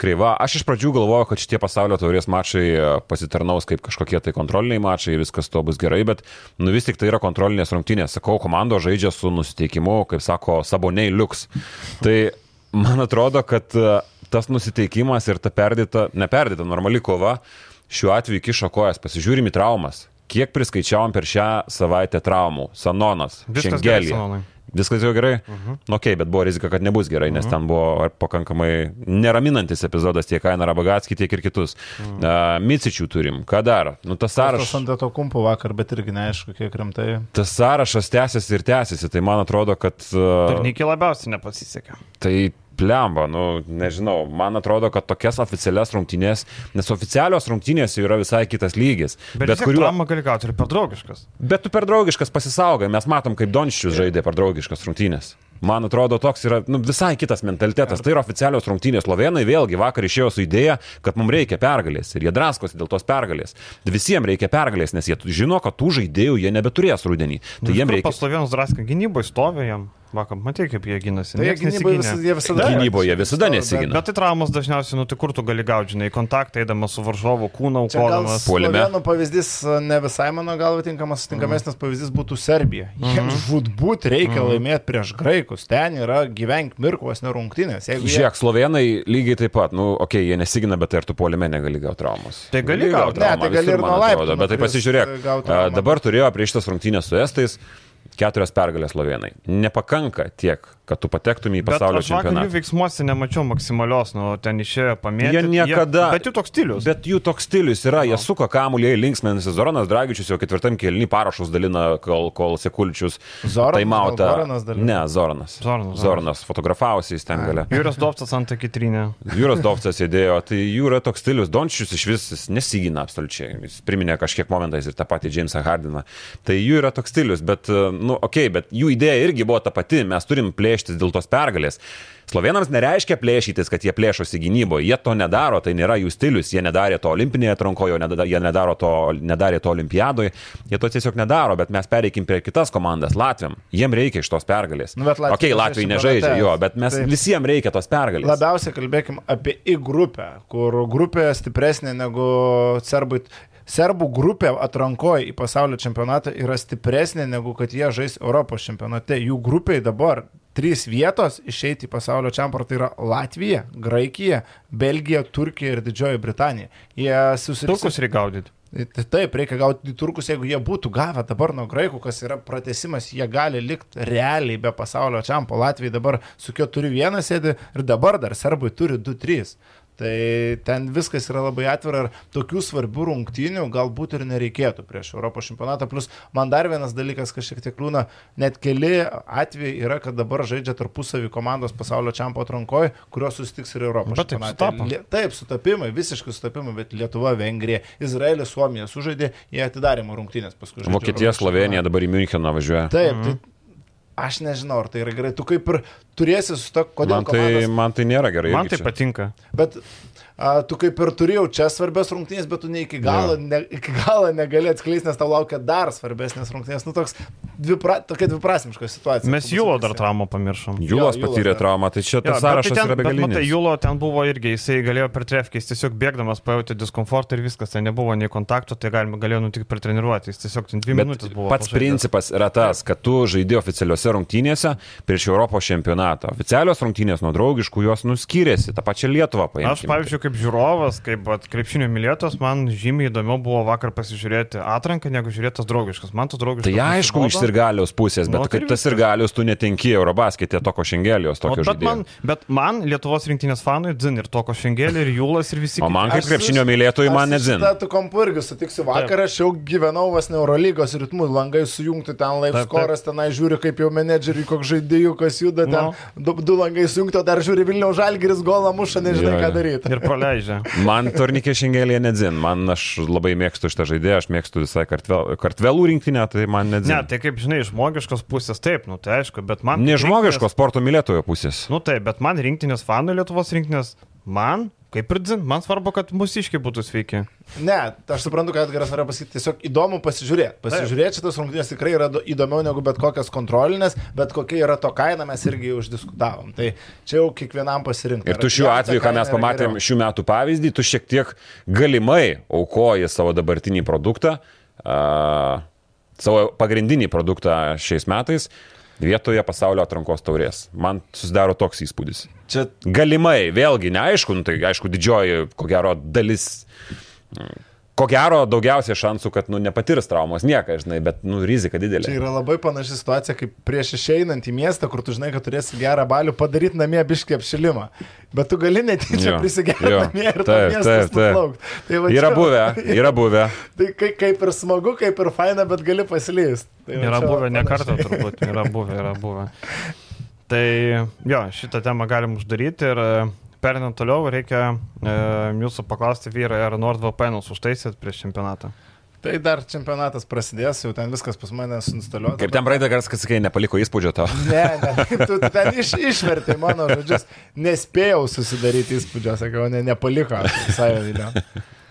kreiva. Aš iš pradžių galvojau, kad šitie pasaulio taurės mačai pasitarnaus kaip kažkokie tai kontroliniai mačai, viskas to bus gerai, bet nu vis tik tai yra kontrolinės rungtynės. Sakau, komando žaidžia su nusiteikimu, kaip sako, saboniai liuks. Tai man atrodo, kad tas nusiteikimas ir ta perdėta, neperdėta normali kova šiuo atveju kiša kojas, pasižiūrim į traumas. Kiek priskaičiavom per šią savaitę traumų? Sanonas, Šengelį. Viskas jau gerai? Uh -huh. Nu, ok, bet buvo rizika, kad nebus gerai, nes uh -huh. ten buvo pakankamai neraminantis epizodas tiek Aina Rabagatski, tiek ir kitus. Uh -huh. uh, Micičių turim, ką dar? Nu, tas sąrašas. Aš ant to kumpo vakar, bet irgi neaišku, kiek rimtai. Tas sąrašas tęsiasi ir tęsiasi, tai man atrodo, kad... Uh, Turnykiai labiausiai nepasisekė. Tai plemba, nu, nežinau, man atrodo, kad tokias oficialias rungtynės, nes oficialios rungtynės jau yra visai kitas lygis. Bet, bet kuriuo... Traumą gali gauti ir per draugiškas. Bet tu per draugiškas pasisaugai, mes matom, kaip Dončius žaidė per draugiškas rungtynės. Man atrodo, toks yra nu, visai kitas mentalitetas. Tai yra oficialios rungtynės. Slovenai vėlgi vakar išėjo su idėja, kad mums reikia pergalės. Ir jie draskosi dėl tos pergalės. Visiems reikia pergalės, nes jie žino, kad tų žaidėjų jie nebeturės rudenį. Tai nu, jiems reikia. Pas slovenus draską gynyboje stovi jam. Vakar, matai, kaip jie gynasi. Tai jie gynyboje vis, jie visada, gynyboje visada nesigina. Bet, bet tai traumos dažniausiai, nu tai kur tu gali gauti, žinai, kontaktą eidamas su varžovu, kūną aukodamas. Puolime. Vienu pavyzdys, ne visai mano galva tinkamas, tinkamesnis mm. pavyzdys būtų Serbija. Mm -hmm. Jiems žudbūt reikia mm. laimėti prieš graikus. Ten yra gyvenk mirkos nerungtinės. Jie... Žiūrėk, slovenai lygiai taip pat, nu, okei, okay, jie nesigina, bet ir tu puolime negali gauti traumos. Tai gali gauti. Ne, tai gali ir nuo laiptų. Bet tai pasižiūrėk, dabar turėjo prieš tas rungtynės su Estais keturios pergalės slovenai. Nepakanka tiek, kad tu patektum į pasaulio bet čempionatą. Bet jų veiksmuose nemačiau maksimalios, nu, ten išėjo pamėgti. Jie niekada. Jie, bet jų toks stilius. Bet jų toks stilius yra, no. jie suka kamuolį, linksmenis, Zoranas Dragičius jau ketvirtam kelni parašus dalina, kol, kol Sekuličius taimautą. Ne, Zoranas. Zoranas. Zoranas fotografavosi ten gale. Jūras Dovcas ant kitrinė. Jūras Dovcas sėdėjo, tai jų yra toks stilius, Dončius iš vis nesigina absoliučiai. Jis priminė kažkiek momentais ir tą patį Jamesą Hardiną. Tai jų yra toks stilius, bet nu, okei, okay, bet jų idėja irgi buvo ta pati, mes turim plėštis dėl tos pergalės. Slovenams nereiškia plėšytis, kad jie plėšosi gynyboje, jie to nedaro, tai nėra jų stilius, jie nedarė to olimpinėje atrankoje, jie nedaro to, nedarė to olimpiadoje, jie to tiesiog nedaro, bet mes pereikim prie kitas komandas, Latviam, jiem reikia iš tos pergalės. Nu, Latvijai, okay, Latvijai nežaidžia jo, bet mes tai. visiems reikia tos pergalės. Labiausiai kalbėkim apie į grupę, kur grupė stipresnė negu serbai serbų grupė atrankoje į pasaulio čempionatą yra stipresnė negu kad jie žais Europos čempionate. Jų grupiai dabar trys vietos išeiti į pasaulio čempionatą tai yra Latvija, Graikija, Belgija, Turkija ir Didžioji Britanija. Jie susitiks. Turkus reikia gaudyti. Taip, reikia gauti turkus, jeigu jie būtų gavę dabar nuo graikų, kas yra pratesimas, jie gali likti realiai be pasaulio čempio. Latvijai dabar su 4-1 sėdi ir dabar dar serbai turi 2-3. Tai ten viskas yra labai atvira ir tokių svarbių rungtynių galbūt ir nereikėtų prieš Europos čempionatą. Plus man dar vienas dalykas, kas šiek tiek liūna, net keli atvejai yra, kad dabar žaidžia tarpusavį komandos pasaulio čempio atrankoje, kurios susitiks ir Europos bet čempionate. Taip, sutapimai, visiškai sutapimai, bet Lietuva, Vengrija, Izraelis, Suomija sužaidė, jie atidarimo rungtynės paskui. Vokietija, Slovenija dabar į Müncheną važiuoja. Taip, mhm. tai Aš nežinau, ar tai yra gerai. Tu kaip ir turėsi su to, kodėl. Man tai, komandos... man tai nėra gerai. Man tai čia. patinka. Bet a, tu kaip ir turėjau čia svarbias rungtynės, bet tu ne iki galo, ne, iki galo negali atskleisti, nes tau laukia dar svarbesnės rungtynės. Nu, toks dvipra, tokia dviprasmiška situacija. Mes Jūlo dar traumą pamiršom. Jūlas patyrė Julo, traumą, tai čia tas sąrašas tai ten, yra begalinis. Matai, Jūlo ten buvo irgi, jisai galėjo per trefkį, jis tiesiog bėgdamas pajutė diskomfortą ir viskas, ten nebuvo nei kontakto, tai galima, galėjo nutikti per treniruotę, jis tiesiog ten dvi bet minutės buvo. Pats pažaidęs. principas yra tas, kad tu žaidži oficialiuose rungtynėse prieš Europos čempionatą. Oficialios rungtynės nuo draugiškų jos nuskyrėsi, tą pačią Lietuvą paėmė. Aš, pavyzdžiui, kaip žiūrovas, kaip vat, krepšinio mylėtos, man žymiai įdomiau buvo vakar pasižiūrėti atranką, negu žiūrėti tas draugiškas. Man tas draugiškas. Tai aišku, iš sirgaliaus pusės, bet Nu, nu, tai kaip tas viskas. sirgalius tu netenki Eurobasketė toko šengelijos, O, tokio bet, žaidėjo. man, bet man Lietuvos rinktinės fanui dzin ir toko šengelį, ir Jūlas, ir visi O man kaip krepšinio mylėtojui man nedzin. šita Tu kampu irgi sutiksiu. Vakar aš jau gyvenau vas Eurolygos ritmu, langai sujungti, ten live Taip, taip. skoras, tenai žiūri, kaip jau menedžeriai, koks žaidėjų, kas juda, ten Nu. du, du langai sujungti, o dar žiūri Vilniaus žalgeris, golą muša, nežinai Jo, ką jo. daryti. Ir praleidžia. Man turnikė šengelėje nedzin. Man aš labai mėgstu šitą žaidėją, aš mėgstu visai kartvel, kartvelų rinktinę, tai man nedzin. Ne, tai kaip žinai, iš žmogiškos pusės taip, nu tai aišku, bet man... Ne kaip žmogiško rinktinės- sporto mylėtojo pusės. Nu taip, bet man rinktinės fanų Lietuvos rinktinės, man, kaip ir dzin, man svarbu, kad mūsiškiai būtų sveiki. Ne, aš suprantu, kad geras noriu pasakyti, tiesiog įdomu pasižiūrėti. Pasižiūrėti šitas rungtynės tikrai yra do- įdomiau negu bet kokias kontrolinės, bet kokia yra to kaina, mes irgi jau uždiskutavom. Tai čia jau kiekvienam pasirinkti. Ir tu šiuo atveju, ką mes pamatėm šių metų pavyzdį, tu šiek tiek galimai aukoji savo dabartinį produktą, a, savo pagrindinį produktą šiais metais vietoje pasaulio atrankos taurės. Man susidaro toks įspūdis. Čia Galimai, vėlgi, neaišku, nu, tai aišku, didžioji, ko gero, dalis. Ko gero, daugiausiai šansų, kad nu, nepatirs traumos niekas, žinai, bet nu, rizika didelė. Čia yra labai panaši situacija, kaip prieš išeinant į miestą, kur tu žinai, kad turėsi gerą balių, padaryti namie biški apšilimą. Bet tu gali netyčia prisigerti namie ir taip, taip. nuplaukt. Tai va Yra čia- buvę, yra buvę. Tai kai, kaip ir smagu, kaip ir faina, bet gali paslysti. Tai va Yra čia buvę ne kartą turbūt, yra buvę, yra buvę. Tai jo, šitą temą galim uždaryti ir e, perinant toliau reikia e, jūsų paklausti vyrai, ar NordVPN užtaisėt prieš čempionatą. Tai dar čempionatas prasidės, jau ten viskas pas mane suinstaliuota. Kaip ten praeitą kartą, kad sakai, nepaliko įspūdžio to. Ne, ne, tu ten iš, išvertė mano žodžius. Nespėjau susidaryti įspūdžio, sakiau, ne, nepaliko visai vilio.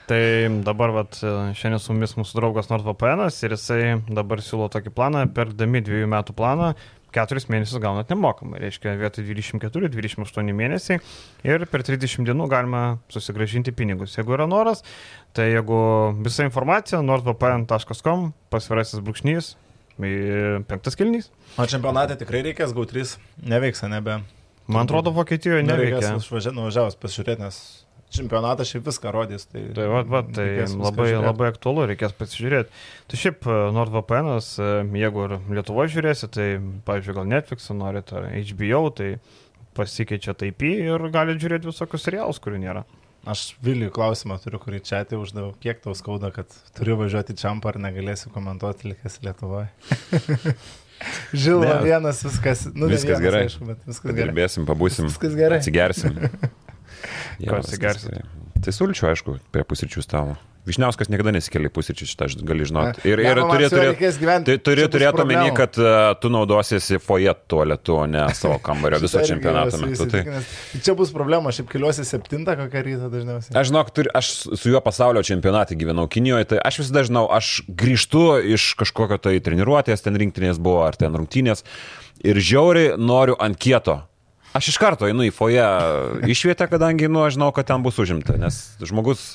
Tai dabar vat, šiandien su mumis mūsų draugas NordVPN ir jisai dabar siūlo tokį planą, perdami dviejų metų planą, keturis mėnesius gaunat nemokamai, reiškia vietoj 24-28 mėnesiai ir per 30 dienų galima susigražinti pinigus. Jeigu yra noras, tai jeigu visa informacija nordvpn.com pasvirasis brūkšnys, į penktas kilnys. O čempionate tikrai reikės GAU3, neveiks, ar nebe. Man atrodo, Vokietijoje neveikia. Nereikės nuvažiavus pasižiūrėti, nes čempionatas šiaip viską rodys. Tai, Tai, va, va, tai labai, žiūrėt. labai aktualu, reikės pasižiūrėti. Tai šiaip e, NordVPN, jeigu ir Lietuvoje žiūrėsi, tai, pavyzdžiui, gal Netflix norit ar HBO, tai pasikeičia taip ir gali žiūrėti visokius serialus, kurių nėra. Aš Viliui klausimą turiu, kurį čia atėjau uždaviau. Kiek tau skauda, kad turi važiuoti čia ar negalėsi komentuoti likęs Lietuvoje? Žilva vienas, viskas. Nu, Viskas vienas, gerai. Aišku, bet viskas gerai. Padirbėsim, pabusim. Viskas gerai. Atsigersim. Ko gerai. Tai sulčiu, aišku, prie pusryčių stalo. Višniauskas niekada nesikėlė į pusryčių, šitą aš gali žinoti. Ir, ir turi, turi, tai turi bus turėti omeny, kad uh, tu naudosiesi foje tualetu, o ne savo kambario viso čempionato metu. Tai... įsitikinęs. Čia bus problema, aš šiaip keliuosi septintą kokią rytą dažniausiai. Aš žinok, turi, aš su juo pasaulio čempionatė gyvenau Kinijoje, tai aš visada žinau, aš grįžtu iš kažkokio tai treniruotės, ten rinktinės buvo, ar ten rungtynės, ir žiauriai noriu ant kieto. Aš iš karto einu į foje išvietę, kadangi, nu, aš žinau, kad ten bus užimta, nes žmogus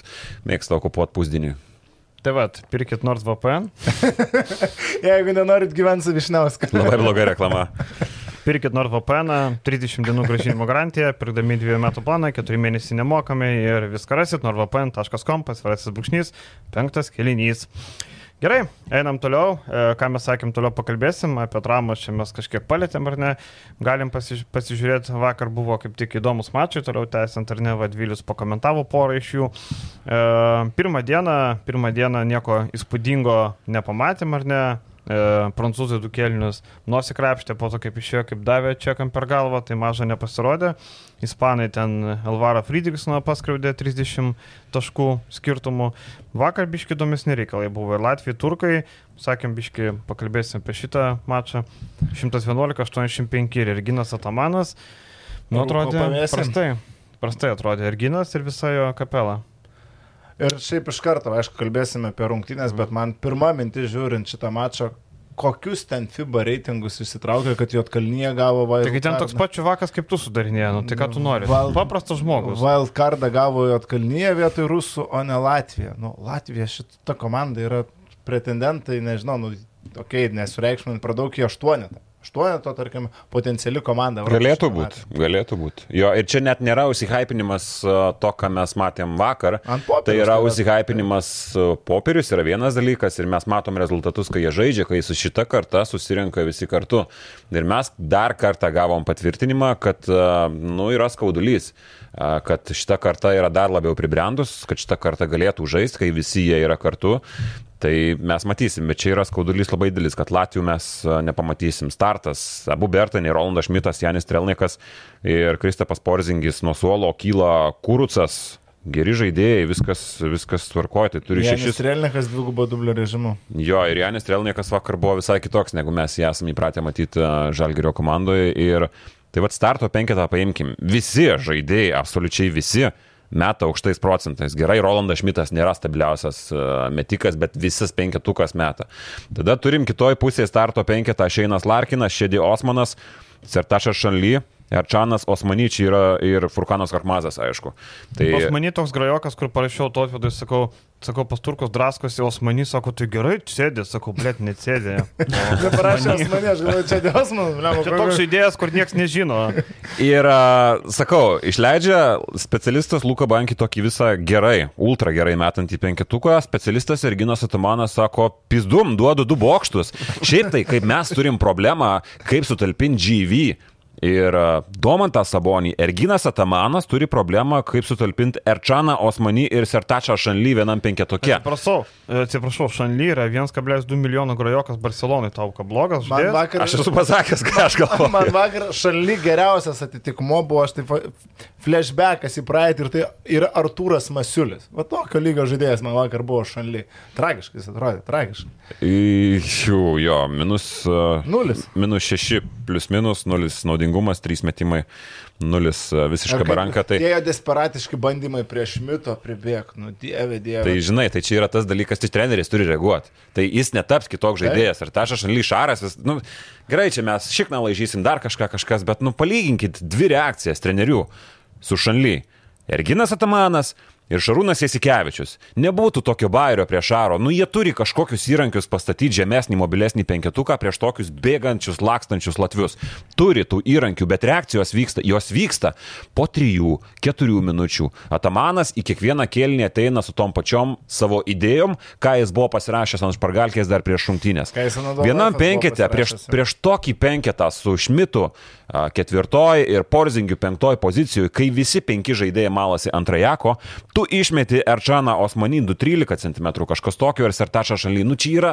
mėgsta okupuoti pusdinį. Tai vad, pirkit NordVPN, Jeigu nenorit gyventi su Višniausku. Labai bloga reklama. pirkit NordVPN, 30 dienų gražinimo garantija, pirkdami dviejų metų planą, 4 mėnesiai nemokamai ir viską rasit nordvpn.com, pasvirasis brūkšnys, penktas kelinys. Gerai, einam toliau. E, Ką mes sakėm, toliau pakalbėsim. Apie traumas čia mes kažkiek palėtėm ar ne. Galim pasiž pasižiūrėti, vakar buvo kaip tik įdomus mačai, toliau tęsiant ar ne, Vadvilius pakomentavo porą iš jų. E, Pirmą dieną, pirmą dieną nieko įspūdingo nepamatėm ar ne. E, prancūzai du kelnius nusikrapštė, po to kaip išėjo, kaip davė čekam per galvą, tai maža nepasirodė. Ispanai ten Elvara Friedrichsoną paskriaudė 30 taškų skirtumų. Vakar biški įdomesni reikalai buvo ir Latvijai, Turkai, sakėm biški, pakalbėsim apie šitą mačą. 111-85 ir Erginas Atamanas. Nu, Rūko atrodė prastai. Prastai atrodė Erginas ir visa jo kapela. Ir šiaip iš karto, aišku, kalbėsime apie rungtynės, bet man pirma mintis žiūrint šitą mačą, kokius ten FIBA reitingus įsitraukė, kad Jotkalnyje gavo Wild Taigi ten toks pat čiuvakas kaip tu sudarinėjai, nu tai ką tu nori? Val- Paprastas žmogus. Wild cardą gavo Jotkalnyje vietoj rusų, o ne Latvija. Nu, Latvija šita komanda yra pretendentai, nežinau, nu, okei, okay, nesureikšminant, per daug į aštuonetą. Aštuoneto, tarkim, potenciali komanda. Galėtų būti, galėtų būti. Jo, ir čia net nėra užsihypinimas uh, to, ką mes matėm vakar. Ant popieriaus Tai yra užsihypinimas uh, popierius, yra vienas dalykas ir mes matom rezultatus, kai jie žaidžia, kai su šita karta susirinka visi kartu. Ir mes dar kartą gavom patvirtinimą, kad, uh, nu, yra skaudulys kad šita karta yra dar labiau pribrendus, kad šita karta galėtų žaisti, kai visi jie yra kartu. Tai mes matysim, bet čia yra skaudulys labai didelis, kad Latvijų mes nepamatysim. Startas, abu Bertanai, Rolandas Šmitas, Janis Trelnikas ir Kristapas Porzingis nuo suolo kyla Kurucas. Geri žaidėjai, viskas, viskas tvarkoja, tai turi Janis šešis. Strelnikas dvigubo dublio režimu. Jo, ir Janis Trelnikas vakar buvo visai kitoks, negu mes jį esame įpratę matyti a, Žalgirio komandoje. Ir tai vad starto penketą paimkim. Visi žaidėjai, absoliučiai visi meta aukštais procentais. Gerai, Rolandas Šmitas nėra stabiliausias a, metikas, bet visas penketukas meta. Tada turim kitoj pusėje starto penketą Šeinas Larkinas, Šėdi Osmanas, Sertašas Šanly. Erčanas Osmanyčiai yra ir Furkanas Karmazas, aišku. Tai Pas mane toks grajokas, kur parašiau to atvedui, sakau, sakau, pas turkus draskosi, o mani sako, tai gerai, sėdė, sakau, blėt, net sėdė. Neparašęs mane, aš galvoju, čia dėl man, Čia toks žaidėjas, kur niekas nežino. Ir sakau, išleidžia specialistas Luka Banki tokį visą gerai, ultra gerai metantį penketuką, specialistas Erginas Atamanas sako, pizdum, duodu du bokštus. Šiaip tai, kaip mes turim problemą, kaip sutalpinti GV. Ir a, Domantas Sabonį, Erginas Atamanas turi problemą, kaip sutalpinti Erčaną Osmanį ir Sertačą Šanly vienam penketukė. Atsiprašau, atsiprašau, Šanly yra 1,2 milijono grajokas Barcelonai, tau ką blogas žaidėjas. vakar, Aš esu pasakęs, ką aš galvoju. man vakar šaly geriausias atitikmo buvo, aš taip flashbackas į praeitį ir tai yra Artūras Masiulis. Va tokio lygio žaidėjas man vakar buvo šaly. Tragiškai jis atrodė, tragiškai. Jų, jo, minus. a, Nulis. Minus 6, plus minus, 0 naudingumas, 3 metimai, 0 visiška baranka. Tai, jo desperatiški bandymai prieš mito pribėg, nu dieve, dieve. tai žinai, tai čia yra tas dalykas, tai treneris turi reaguoti. Tai jis netaps kitoks žaidėjas. Ir tašas šaly šaras, jis, nu, gerai, čia mes šikną laižysim dar kažką, kažkas, bet, nu, palyginkit dvi reakcijas trenerių su šanly. Erginas Atamanas ir Šarūnas Jasikevičius. Nebūtų tokio bairio prie Šaro. Nu, jie turi kažkokius įrankius pastatyti žemesnį, mobilesnį penketuką prieš tokius bėgančius, lakstančius latvius. Turi tų įrankių, bet reakcijos vyksta, jos vyksta po 3-4 minučių. Atamanas į kiekvieną kėlinį ateina su tom pačiom savo idėjom, ką jis buvo pasirašęs ant špargalkės dar prieš šimtinės. Vienam buvo penkete, prieš, prieš tokį penketą su Šmitu ketvirtoj ir Porzingiu penktoj pozicijoje, kai visi penki žaidėjai malasi ant Rajako, tu išmeti Erčaną Osmanin 213 cm kažkas tokio ir Sertašą šaly. Nu čia yra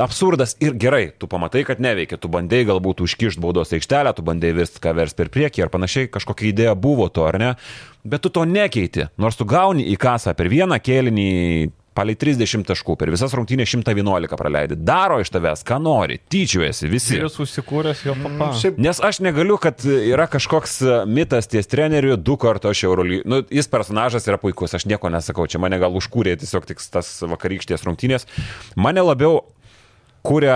absurdas ir gerai, tu pamatai, kad neveikia, tu bandai galbūt užkišti baudos aikštelę, tu bandai virsti ką vers per priekį ar panašiai, kažkokia idėja buvo to, ar ne, bet tu to nekeiti, nors tu gauni į kasą per vieną kėlinį palei 30 taškų, per visas rungtynės 111 praleidi, daro iš tavęs, ką nori, tyčiuojasi visi. Jis užsikūręs jo papa. Šiaip Nes aš negaliu, kad yra kažkoks e, mitas ties treneriu, du kartus aš Euroly. Nu, jis personažas yra puikus, aš nieko nesakau, čia mane gal užkūrė tiesiog tik tas vakarykštės rungtynės. Mane labiau kūrė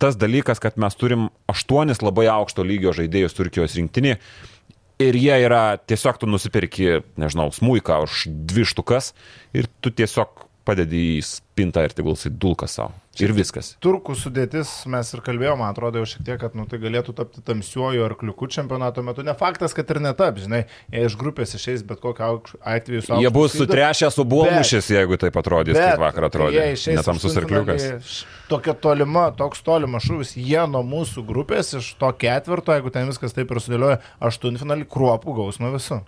tas dalykas, kad mes turim aštuonis labai aukšto lygio žaidėjus Turkijos rinktinį. Ir jie yra, tiesiog tu nusipirki, nežinau, smūką už dvi štukas ir tu tiesiog padedi į spintą ir tegul jisai dulka savo. Ir viskas. turkų sudėtis, mes ir kalbėjome, man atrodo, jau šiek tiek, kad nu, tai galėtų tapti tamsiuoju arkliuku čempionato metu. Ne faktas, kad ir netap, žinai, jie iš grupės išeis bet aukš- atveju. su Jie bus sutrešę su buomušis, jeigu taip atrodys, Bet, kaip vakar atrodė. jie išeis Netamsus arkliukas. Tokia tolima, toks tolimas šūvis, jie nuo mūsų grupės iš to ketvirto, jeigu ten viskas taip ir sudėlioja, aštuntfinalį kruopų gaus nuo visų.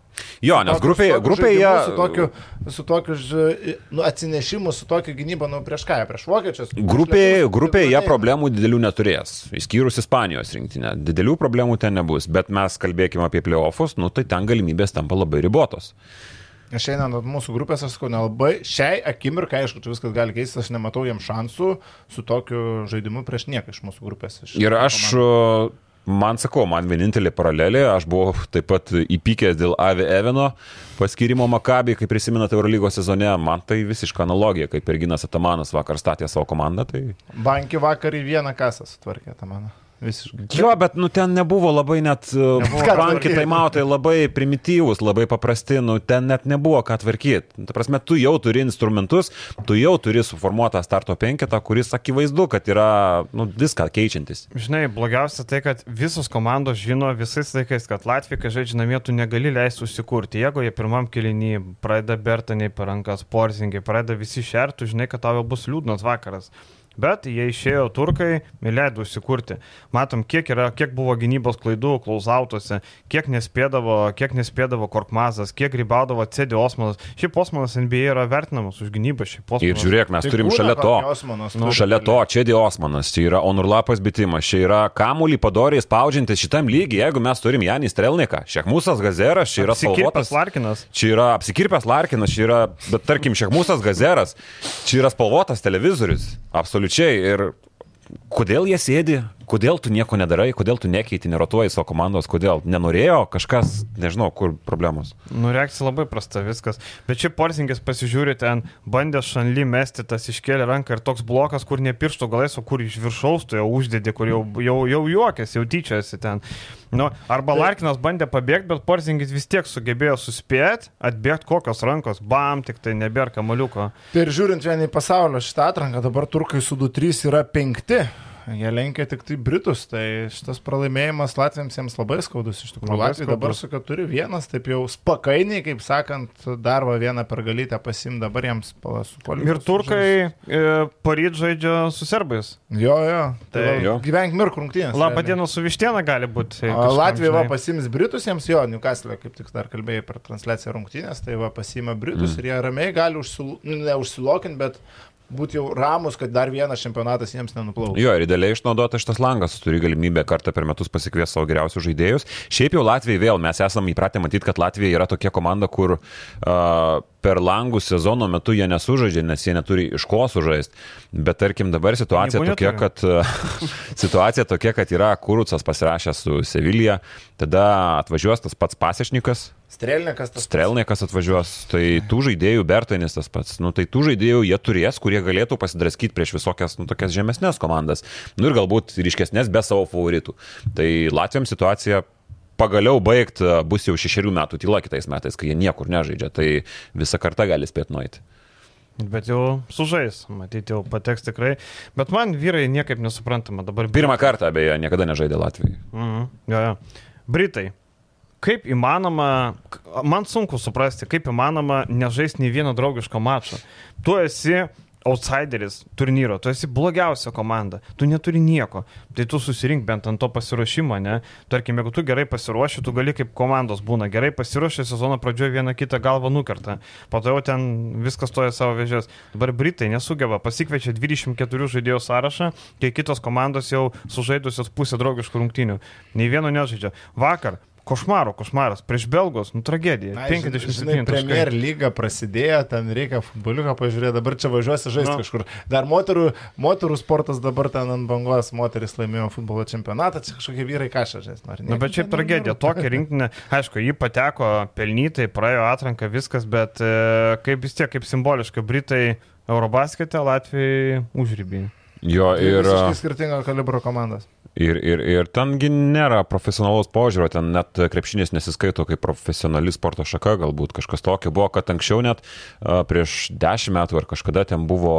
Jo, nes grupėje, grupėje Su tokiu, su tokiu ž- nu, atsinešimu, su tokia gynyba, nu, prieš ką, prieš vokiečius. prieš Grupėje, grupėje jie problemų didelių neturės, išskyrus Ispanijos rinktinę. Didelių problemų ten nebus, bet mes kalbėkime apie playoffus, nu tai ten galimybės tampa labai ribotos. Aš einant ant mūsų grupės, aš sakau, nelabai šiai akimirkai, aišku, čia viskas gali keistis, aš nematau jam šansų su tokiu žaidimu prieš nieką iš mūsų grupės. Iš Ir aš, komandų. Man sakau, man vienintelė paralelė, aš buvau taip pat įpykęs dėl Avi Eveno paskirimo Makabį, kai prisimenate Eurolygos sezone, man tai visiška analogija, kaip Erginas Atamanas vakar statė savo komandą, tai Banki vakar į vieną kasą sutvarkė tą mano. Visiškai. Jo, bet nu, ten nebuvo labai net ranki tvarkyt. taimautai labai primityvūs, labai paprasti, nu, ten net nebuvo ką tvarkyti. Ta prasme, tu jau turi instrumentus, tu jau turi suformuotą starto penketą, kuris akivaizdu, kad yra nu, viską keičiantis. Žinai, blogiausia tai, kad visos komandos žino visais laikais, kad Latvija, kai žaidžia namie, tu negali leisti užsikurti. Jeigu jie pirmam kilinį pradeda bertaniai per rankas, porzingai, pradeda visi šertų, žinai, kad tavo bus liūdnas vakaras. Bet jie išėjo turkai, leido užsikurti. Matom, kiek, yra, kiek buvo gynybos klaidų, klausautuose, kiek nespėdavo, kiek nespėdavo Korkmazas, kiek rybaudavo CD Osmanas. Šiaip Osmanas NBA yra vertinamas už gynybą. Osmanas. Ir žiūrėk, mes Tai turim būna šalia to. kokios manos Nu, šalia to, čia Di Osmanas, čia yra Onurlapas bitimas, čia yra Kamulį padoriai spaudžiantis šitam lygiai, jeigu mes turim Janį Strelniką, Šekmusas Gazeras, čia yra spalvotas. Larkinas. Čia yra apsikirpęs Larkinas, čia yra, bet tarkim, Šekmusas Gazeras, čia yra spalvotas televizorius, absoliučiai. Ir kodėl jie sėdi, kodėl tu nieko nedarai, kodėl tu nekeiti, nerotuoji savo komandos, kodėl nenorėjo kažkas, nežinau, kur problemos. Nu, reakcija labai prasta viskas. Bet čia Porzingis pasižiūri ten, bandė šanly mesti, tas iškėlė ranką ir toks blokas, kur ne piršto galais, o kur iš viršaus tu jau uždėdi, kur jau, jau, jau juokės, jau tyčiasi ten. Nu, arba Larkinas bandė pabėgti, bet Porzingis vis tiek sugebėjo suspėti, atbėgti kokios rankos, bam, tik tai nebėra kamaliuko. Ir žiūrint vieni į pasaulio šitą atranką, dabar turkai su 2-3 yra penkti. Jie lenkia tik tai Britus, tai šitas pralaimėjimas Latvijams jiems labai skaudus iš tikrųjų. Labai Latvija dabar skaudus. su kad turi vienas, taip jau spakainiai, kaip sakant, dar vieną pergalytę pasim, dabar jiems palasupolį. Ir turkai e, paryt žaidžia su serbais. Jo, jo. Tai Tai- Jo. gyvenk mirk rungtynės. Labą dieną su vištiena gali būti. Latvija va pasims Britus, jiems jo, Newcastle, kaip tik dar kalbėjai per transliaciją rungtynės, tai va pasima Britus mm. ir jie ramiai gali nu, užsilokinti, bet būti jau ramus, kad dar vienas čempionatas jiems nenuplauktų. Jo, ir idealiai išnaudotas šitas langas, turi galimybę kartą per metus pasikviesti savo geriausius žaidėjus. Šiaip jau Latvijai vėl, mes esame įpratę matyti, kad Latvija yra tokia komanda, kur uh, per langų sezono metu jie nesužaidžia, nes jie neturi iš ko sužaisti. Bet tarkim dabar situacija tokia, kad, situacija tokia, kad yra Kurucas pasirašęs su Sevilija, tada atvažiuos tas pats pasiešnikas, Strelnikas tas. Strelnikas atvažiuos, tai tų žaidėjų Bertainis tas pats. Nu, tai tų žaidėjų jie turės, kurie galėtų pasidraskyti prieš visokias, nu, tokias žemesnės komandas. Nu ir galbūt ryškesnės be savo favoritų. Tai Latvijams situacija pagaliau baigti bus jau šešerių metų tyla kitais metais, kai jie niekur nežaidžia. Tai visa karta gali spėti nueiti. Bet jau sužais, matyti, jau pateks tikrai. Bet man vyrai niekaip nesuprantama dabar. Pirmą kartą, beje, niekada nežaidė Latvijai. Mhm. Jo, jo. Britai. Kaip įmanoma, man sunku suprasti, kaip įmanoma nežaisti nei vieno draugiško mačo. Tu esi outsideris turnyro, tu esi blogiausia komanda, tu neturi nieko, tai tu susirink bent ant to pasiruošimo, ne? Tarkim, jeigu tu gerai pasiruoši, tu gali kaip komandos būna, gerai pasiruoši, sezono pradžioje vieną kitą galvą nukerta, po to jau ten viskas stoja savo vėžės. Dabar Britai nesugeba, pasikviečia 24 žaidėjų sąrašą, kai kitos komandos jau sužaidusios pusę draugiškų rungtynių, nei vieno nežaidžia. Vakar Košmaro, košmaras, prieš Belgos, nu tragedija. Na, 57 žinai, Premier lyga prasidėjo, ten reikia futboliuką pažiūrėti, dabar čia važiuosi žaisti Nu. kažkur. Dar moterų, moterų sportas dabar ten ant bangos, moteris laimėjo futbolo čempionatą, čia kažkokie vyrai kažką žais. Na, Nu, bet šiaip tragedija, tokia rinktinė, aišku, jį pateko pelnytai, praėjo atranką, viskas, bet e, kaip vis tiek, kaip simboliška, Britai Eurobaskete, Latvijai užrybį. Jo, ir... Visiškai skirtingo kalibro komandas. Ir, ir, ir tengi nėra profesionalaus požiūrio, ten net krepšinis nesiskaito kaip profesionali sporto šaka, galbūt kažkas tokio buvo, kad anksčiau net prieš dešimt metų ar kažkada ten buvo,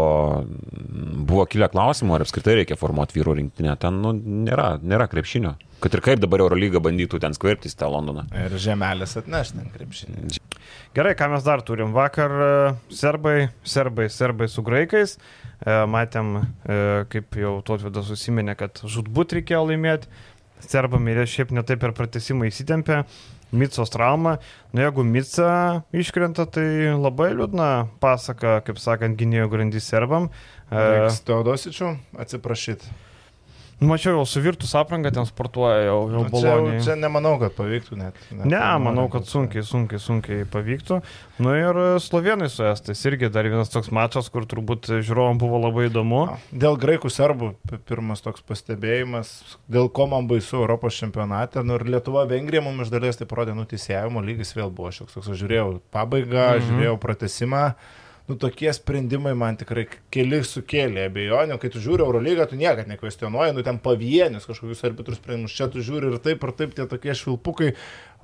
buvo kilę klausimų, ar apskritai reikia formuoti vyrų rinktinę. Ten nu, nėra, nėra krepšinio. Kad ir kaip dabar Eurolyga bandytų ten skverbtis tą Londoną. Ir žemelis atnešti ant krepšinį. Gerai, ką mes dar turim? Vakar e, serbai, serbai, serbai su graikais. E, Matėm, e, kaip jau Totvidas susiminė, kad žudbūt reikėjo laimėti. Serbam ir šiaip netaip per pratesimą įsitempė. Micos trauma. Nu, jeigu Mica iškrenta, tai labai liūdna pasaka, kaip sakant, gynėjo grandys serbam. E, Teodosičių atsiprašyti. Mačiau, jau suvirtus aprangą ten sportuoja, jau, jau Nu, čia, čia nemanau, kad pavyktų net. net Ne, manau, kad sunkiai, sunkiai, sunkiai pavyktų. Nu ir slovenai su estais irgi dar vienas toks mačas, kur turbūt žiūrovom buvo labai įdomu. Dėl graikų serbų pi- pirmas toks pastebėjimas, dėl ko man baisu Europos čempionate. Nu, ir Lietuva, Vengrija mums iš dalies tai parodė, nu, teisėjimo lygis vėl buvo šioks toks. Aš žiūrėjau pabaigą, mhm. žiūrėjau pratesimą. Nu tokie sprendimai man tikrai keli sukėlė abejonių, kai tu žiūri Eurolygą, tu niekada nekvestionuoji, nu ten pavienius kažkokius arbitrus sprendimus, čia tu žiūri ir taip ir taip tie tokie švilpukai,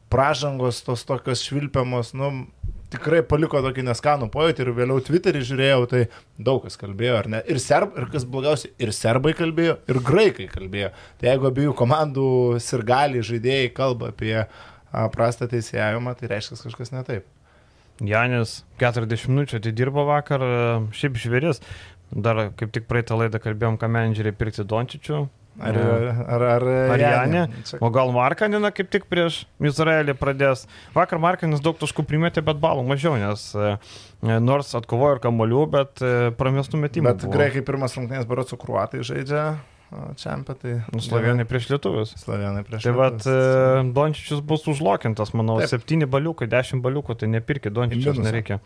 pražangos tos tokios švilpiamos, nu tikrai paliko tokį neskanų pojūtį ir vėliau Twitterį žiūrėjau, tai daug kas kalbėjo, ar ne? Ir, serb, ir kas blogiausia, ir serbai kalbėjo, ir graikai kalbėjo. Tai jeigu abiejų komandų sirgaliai žaidėjai kalba apie a, prastą teisėjimą, tai reiškia kažkas ne taip. Janis 40 minučių atidirbo vakar, šiaip žvėris. Dar kaip tik praeitą laidą kalbėjom, ką menedžeriai pirkti Dončičių, Ar, ar, ar, ar Janė? O gal Markanina kaip tik prieš Izraelį pradės. Vakar Markaninas daug taškų primetė, bet balų mažiau, nes e, nors atkovojo ir kamolių, bet e, pramestų metimų. Bet graikai pirmas rungtynės barots su kruatai žaidžia čempą, tai... Nu, Slovenai prieš lietuvius. Slovenai prieš tai lietuvius. Tai vad, Dončičius bus užlokintas, manau, Taip. 7 baliukai, 10 baliukų, tai nepirkit Dončičius, nereikia.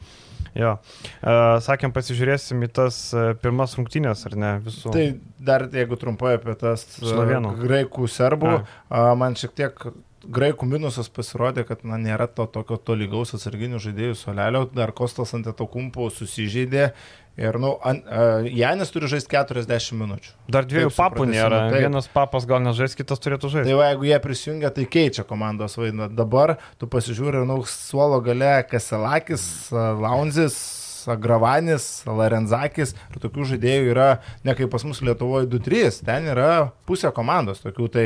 Jo. Uh, sakėm, pasižiūrėsim į tas uh, pirmas rungtynės, ar ne, visų. Tai dar, jeigu trumpai apie tas Slovenų. graikų serbų, uh, man šiek tiek graikų minusas pasirodė, kad na, nėra to tokio tolygaus atsarginių žaidėjų solelio, dar Kostas ant etokumpo susižeidė Ir, nu, an, uh, Janis turi žaisti 40 minučių. Dar dviejų Taip, papų nėra. Taip. Vienas papas gal nežais, kitas turėtų žaisti. Tai va, jeigu jie prisijungia, tai keičia komandos vaidmenį. Dabar tu pasižiūri, nu, suolo gale Kaselakis, Launzis, Gravanis, Larenzakis ir tokių žaidėjų yra ne kaip pas mus Lietuvoje 2-3, ten yra pusė komandos tokių. Tai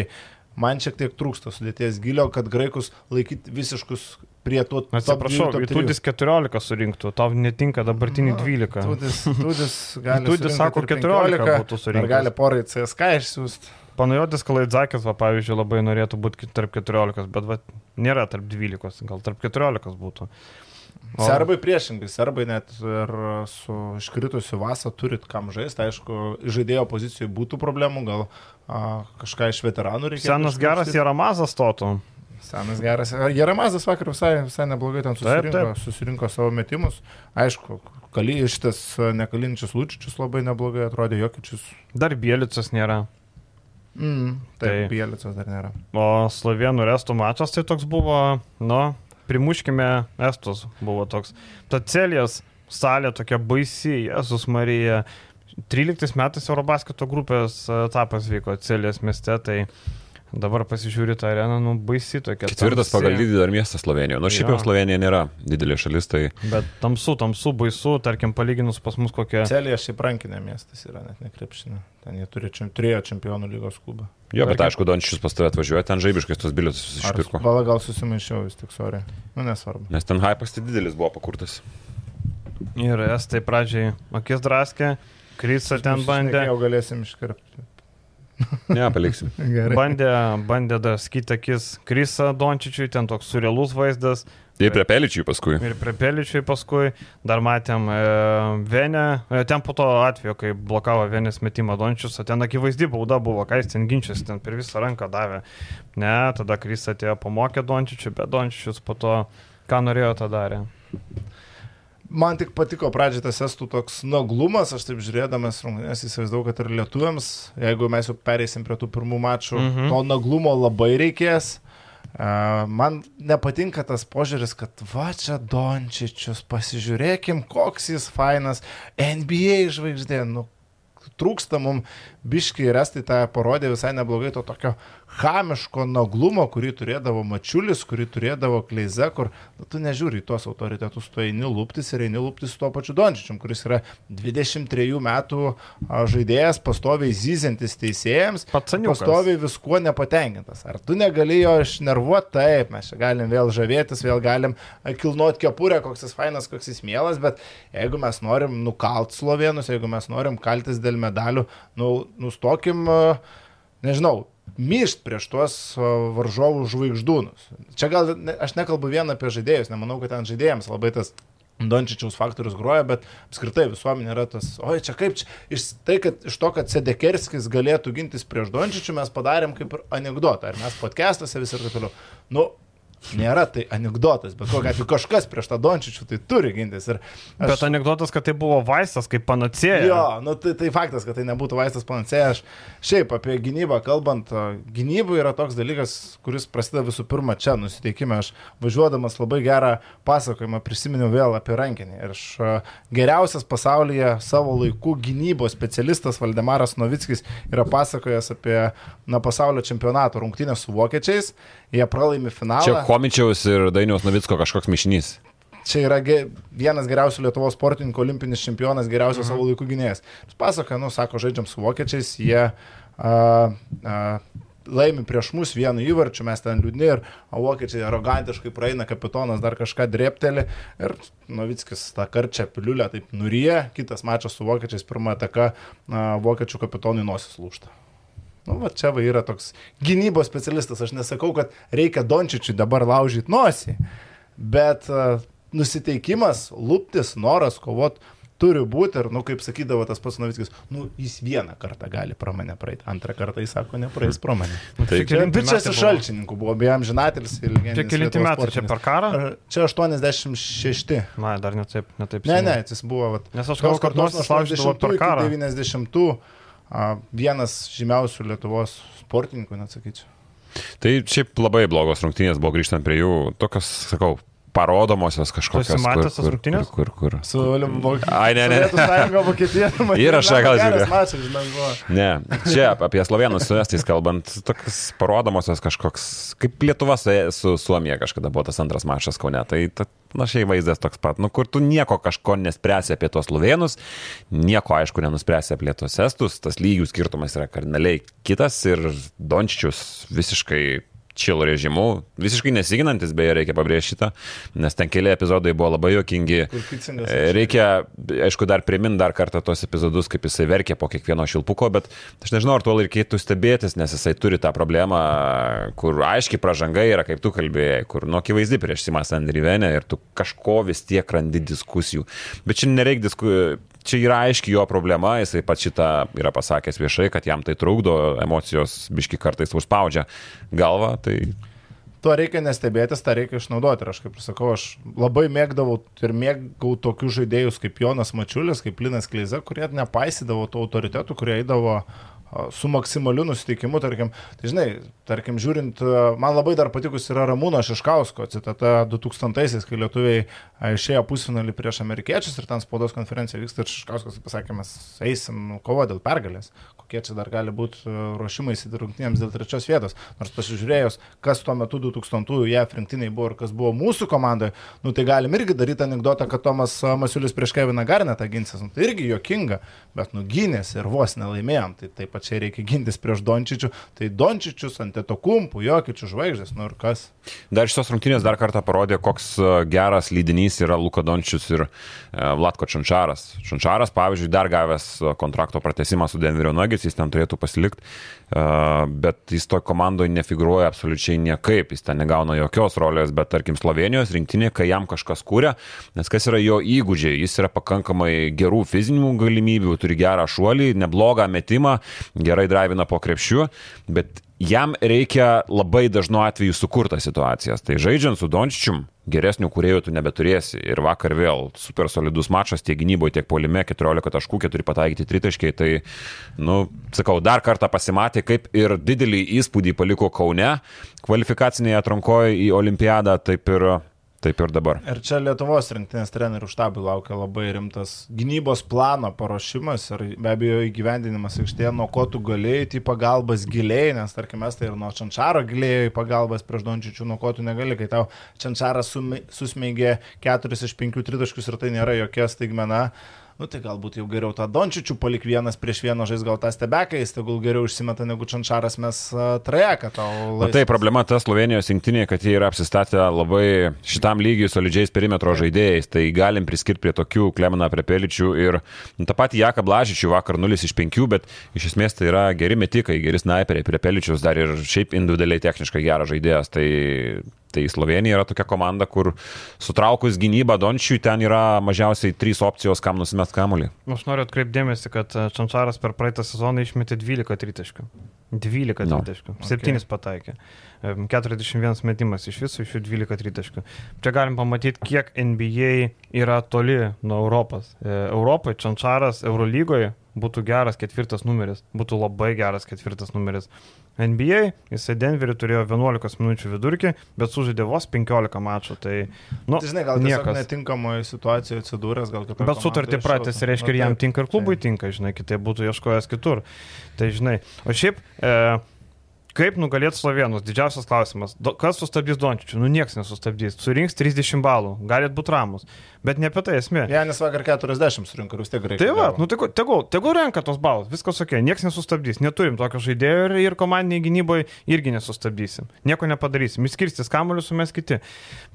man šiek tiek trūksta sudėties gilio, kad graikus laikyti visiškus prie to. Atsiprašau, Tudis 14 surinktų, tau netinka dabartinį 12. Tudis, tudis gali. Tudis sako 14 būtų surinkti. Gali porai CSK išsiųsti. Panajotis Kalaidzakis, va, pavyzdžiui, labai norėtų būti tarp 14, bet va, nėra tarp 12, gal tarp 14 būtų. O... Serbai priešingai, serbai net ir su iškritusiu vasą turit kam žaisti, aišku, žaidėjo pozicijoje būtų problemų, gal a, kažką iš veteranų reikėtų. Senas geras Jaramazas stotų. Senas geras. Jaramazas vakar visai, visai neblogai ten susirinko, taip, taip. susirinko savo metimus. Aišku, kali, šitas nekalinčius Lučičius labai neblogai atrodė, Jokičius. Dar Bielicas nėra. Mm, taip, tai, Bielicas dar nėra. O Slovenų restų mačas tai toks buvo, nu, primuškime Estus buvo toks. Ta celės salė tokia baisi, Jėzus Marija. 13 metais Eurobasketo grupės etapas vyko Celės mieste, tai Dabar pasižiūri tą areną, nu, baisi tokia. Ketvirtas pagal dydį dar miestas Slovenijoje. Nors nu, šiaip jau Slovenija nėra didelė šalis, tai... Bet tamsu, tamsu, baisu, tarkim, palyginus pas mus kokia... Celija šiaip rankinė miestas yra, net nekrepšinė. Ten jie turi, turėjo čempionų lygos klubą. Jo, bet aišku, Dončius pas tave atvažiuoja, ten žaibiškai tos bilietus išpirko. Gal gal susimaišiau vis tik, sorry. Nu, nesvarbu. Nes ten hypas tai didelis buvo pakurtas. Ir estai pradžiai akis draskė, Krisa ten bandė. Jau galėsim iškirpti. Ne, paliksim. bandė, bandė dar skytakis Krisa Dončičiui, ten toks surrealus vaizdas. Ir prie Peličiui paskui. Ir prie Peličiui paskui. Dar matėm e, Venę, e, ten po to atveju, kai blokavo Venės metimą Dončius, ten akivaizdi bauda buvo, ką jis ten ginčiasi, ten per visą ranką davė. Ne, tada Kris atėjo pamokė Dončičiui, bet Dončičius po to, ką norėjo, tą darė. Man tik patiko pradžioje tas estų toks naglumas, aš taip žiūrėdamas rungtynės įsivaizdavau, kad ir lietuviams, jeigu mes jau pereisim prie tų pirmų mačų, mm -hmm. to naglumo labai reikės. Man nepatinka tas požiūris, kad va čia Dončičius, pasižiūrėkim, koks jis fainas, NBA žvaigždė, nu trūksta mums biški ir estai tą parodė visai neblogai to tokio chamiško naglumo, kurį turėdavo Mačiulis, kurį turėdavo Kleize, kur nu, tu nežiūri į tuos autoritetus, tu eini lūptis ir eini lūptis su tuo pačiu Dončičium, kuris yra 23 metų žaidėjas, pastoviai zyziantis teisėjams, pastoviai viskuo nepatenkintas. Ar tu negali jo išnervuoti? Taip, mes čia galim vėl žavėtis, vėl galim kilnuoti kepurę, koks jis fainas, koks jis mielas, bet jeigu mes norim nukalt slovenus, jeigu mes norim kaltis dėl medalių, nu, nustokim, nežinau, myšt prieš tuos varžovų žvaigždūnus. Čia gal, aš nekalbu vien apie žaidėjus, nemanau, kad ten žaidėjams labai tas Dončičiaus faktorius groja, bet apskritai visuomenė yra tas, oi čia kaip čia, iš, tai, kad iš to, kad Sedekerskis galėtų gintis prieš Dončičių, mes padarėm kaip ir anegdotą, ar mes podcastuose vis ir taip toliau. Nu, nėra tai anegdotas, bet kokia atveju kažkas prieš tą Dončičių tai turi gintis. Ir aš... Bet anegdotas, kad tai buvo vaistas kaip panacėja. Jo, nu, tai, tai faktas, kad tai nebūtų vaistas panacėja. Aš šiaip apie gynybą kalbant, gynyba yra toks dalykas, kuris prasideda visų pirma čia, nusiteikime. Aš važiuodamas labai gerą pasakojimą prisiminiau vėl apie rankinį. Ir aš geriausias pasaulyje savo laikų gynybos specialistas Valdemaras Novickis yra pasakojęs apie na, pasaulio čempionato rungtynės su vokiečiais. Jie pralaimi finalą. Čia Komičiaus ir Dainiaus Novicko kažkoks mišinys. Čia yra ge, vienas geriausių Lietuvos sportininkų, olimpinis čempionas, geriausias mhm. savo laikų gynėjas. Jis pasakoja, nu, sako, žaidžiam su vokiečiais, jie a, a, laimi prieš mus vienu įvarčiu, mes ten liūdni ir vokiečiai arogantiškai praeina, kapitonas dar kažką dreptelį ir Novickis tą karčią piliulę taip nuryja, kitas mačas su vokiečiais, pirmą ataką vokiečių kapitonui nosis lūšta. Nu, va čia va yra toks gynybos specialistas. Aš nesakau, kad reikia Dončičiui dabar laužyti nosį, bet uh, nusiteikimas, lūptis, noras kovoti turi būti ir, nu, kaip sakydavo tas pats Novickis, nu, jis vieną kartą gali pro mane praeiti, antrą kartą jis sako, nepraeis pro mane. Nu, tai čia bičias iš šalčininkų buvo, beje, amžinatelis ir legendinis. Čia kelinti metai, čia per karą? Čia 86. Na, dar netaip, netaip. Ne, ne, jis buvo, vat, nes aš gal kartos 80 per karą. 90 vienas žymiausių Lietuvos sportininkų, net sakyčiau. Tai šiaip labai blogos rungtynės buvo grįžtant prie jų, tokios, sakau, parodomosios kažkokios. Jūs matėte tas rungtynės? Kur, kur, kur. Su Vokietija. Ai, ne, ne. Sąjunga Vokietija. Įrašą gal žiūrėjau. Ne, čia apie slovenus su estais kalbant, tokios parodomosios kažkoks, kaip Lietuva su, su Suomija kažkada buvo tas antras mačas Kaune. Tai ta, panašiai vaizdas toks pat, nu, kur tu nieko kažko nespręsi apie tos slovenus, nieko aišku nenuspręsi apie tos estus, tas lygių skirtumas yra kardinaliai kitas ir Dončičius visiškai chill režimu, visiškai nesiginantis, beje, reikia pabrėžti šitą, nes ten keli epizodai buvo labai jokingi. E, reikia, aišku, dar priminti dar kartą tos epizodus, kaip jisai verkė po kiekvieno šilpuko, bet aš nežinau, ar tuo reikėtų stebėtis, nes jisai turi tą problemą, kur aiškiai pažanga yra, kaip tu kalbėjai, kur nu akivaizdi prieš Simas Andrivenę ir tu kažko vis tiek randi diskusijų. Bet čia nereikia diskusijų čia yra aiški jo problema, jisai pat šitą yra pasakęs viešai, kad jam tai trukdo, emocijos biški kartais užspaudžia galvą. Tai... Tuo reikia nestebėtis, tą reikia išnaudoti. Ir aš kaip ir sakau, aš labai mėgdavau ir mėgau tokius žaidėjus kaip Jonas Mačiulis, kaip Linas Kleiza, kurie nepaisydavo tų autoritetų, kurie eidavo su maksimaliu nusiteikimu, tarkim, tai žinai, tarkim, žiūrint, man labai dar patikus yra Ramūno Šiškausko citata 2000-aisiais, kai lietuviai išėjo pusfinalį prieš amerikiečius ir ten spaudos konferencija vyksta ir Šiškauskas pasakė, mes eisim nu, kovo dėl pergalės kokie čia dar gali būti e, ruošimai rungtynėms dėl trečios vietos. Nors pasižiūrėjus, kas tuo metu 2000-ųjų JAF rinktiniai buvo ir kas buvo mūsų komandoje, nu tai galim irgi daryti anegdotą, kad Tomas Masiulis prieš Keviną Garnetą ginsis. Nu, tai irgi jokinga, bet nugynės ir vos nelaimėjom. Tai taip pačiai reikia gintis prieš Dončičių. Tai Dončičius ant to kumpų, jokičių žvaigždės, nu ir kas. Dar šios rungtynės dar kartą parodė, koks e, geras lydinys yra Luka Dončičius ir e, Vlatko Čančaras. Čančaras, pavyzdžiui, dar gavęs kontrakto pratesimą su Denverio Nugget Nuggets, jis ten turėtų pasilikti, bet jis to komandoje nefiguruoja absoliučiai niekaip, jis ten negauna jokios rolės, bet tarkim Slovenijos rinktinė, kai jam kažkas kūrė, nes kas yra jo įgūdžiai, jis yra pakankamai gerų fizinių galimybių, turi gerą šuolį, neblogą metimą, gerai drivina po krepšiu, bet jam reikia labai dažnu atveju sukurtas situacijas. Tai žaidžiant su Dončičium, geresnių kuriejų tu nebeturėsi. Ir vakar vėl super solidus mačas tiek gynyboje, tiek polime, 14 taškų, 4 pataikyti tritaškiai. Tai, nu, sakau, dar kartą pasimatė, kaip ir didelį įspūdį paliko Kaune kvalifikacinėje atrankoje į Olimpiadą, taip ir Taip ir dabar. Ir čia Lietuvos rinktinės trenerių štabui laukia labai rimtas gynybos plano paruošimas ir be abejo įgyvendinimas aikštėje, nuo ko tu galėjai į pagalbas giliai, nes tarkim mes tai ir nuo Čančaro gilėjai į pagalbas prieš Dončičių, nuo ko tu negali, kai tau Čančaras susmeigė 4 iš 5 tritaškius ir tai nėra jokia staigmena nu tai galbūt jau geriau tą Dončičių palik vienas prieš vieną žais gal tą stebeką, jis tegul geriau užsimeta negu Čančaras mes trajeką tau. Tai problema ta Slovenijos rinktinė, kad jie yra apsistatę labai šitam lygiui solidžiais perimetro žaidėjais, tai galim priskirti prie tokių Klemena Prepeličių ir nu, tą patį Jaką Blažičių vakar 0 iš 5, bet iš esmės tai yra geri metikai, geri snaiperiai, Prepeličius dar ir šiaip individualiai techniškai geras žaidėjas, tai Tai Slovenija yra tokia komanda, kur sutraukus gynybą Dončiui ten yra mažiausiai trys opcijos, kam nusimest kamuolį. Aš noriu atkreipdėmėsi, kad Čančaras per praeitą sezoną išmetė 12 tritaškių. 12 No. tritaškių. 7 pataikė. Em, 41 metimas iš viso, iš jų 12 tritaškių. Čia galim pamatyti, kiek NBA yra toli nuo Europos. E, Europoje Čančaras Eurolygoje būtų geras ketvirtas numeris. Būtų labai geras ketvirtas numeris. NBA, jisai Denverį turėjo 11 minučių vidurkį, bet sužaidė vos 15 mačų. Tai, nu, Tai žinai, gal niekas netinkamoje situacijoje atsidūręs, gal kitaip. Bet sutartį pratęs, reiškia, ir jam tinka ir klubui tinka, žinai, kitaip būtų ieškojęs kitur. Tai žinai, o šiaip, e, kaip nugalėti slovenus, didžiausias klausimas. Do, kas sustabdys Dončičių? Nu, niekas nesustabdys. Surinks 30 balų, galit būti ramus. Bet ne apie tai esmė. Janis vakar 40 surinko, ir vis tiek greitai. Tai va, nu tegul, tegul, tegul renka tos balus, viskas ok, niekas nesustabdys, neturim tokio žaidėjo ir, ir komandiniai gynyboje irgi nesustabdysim. Nieko nepadarysim, išskirstys kamuolius su mes kiti.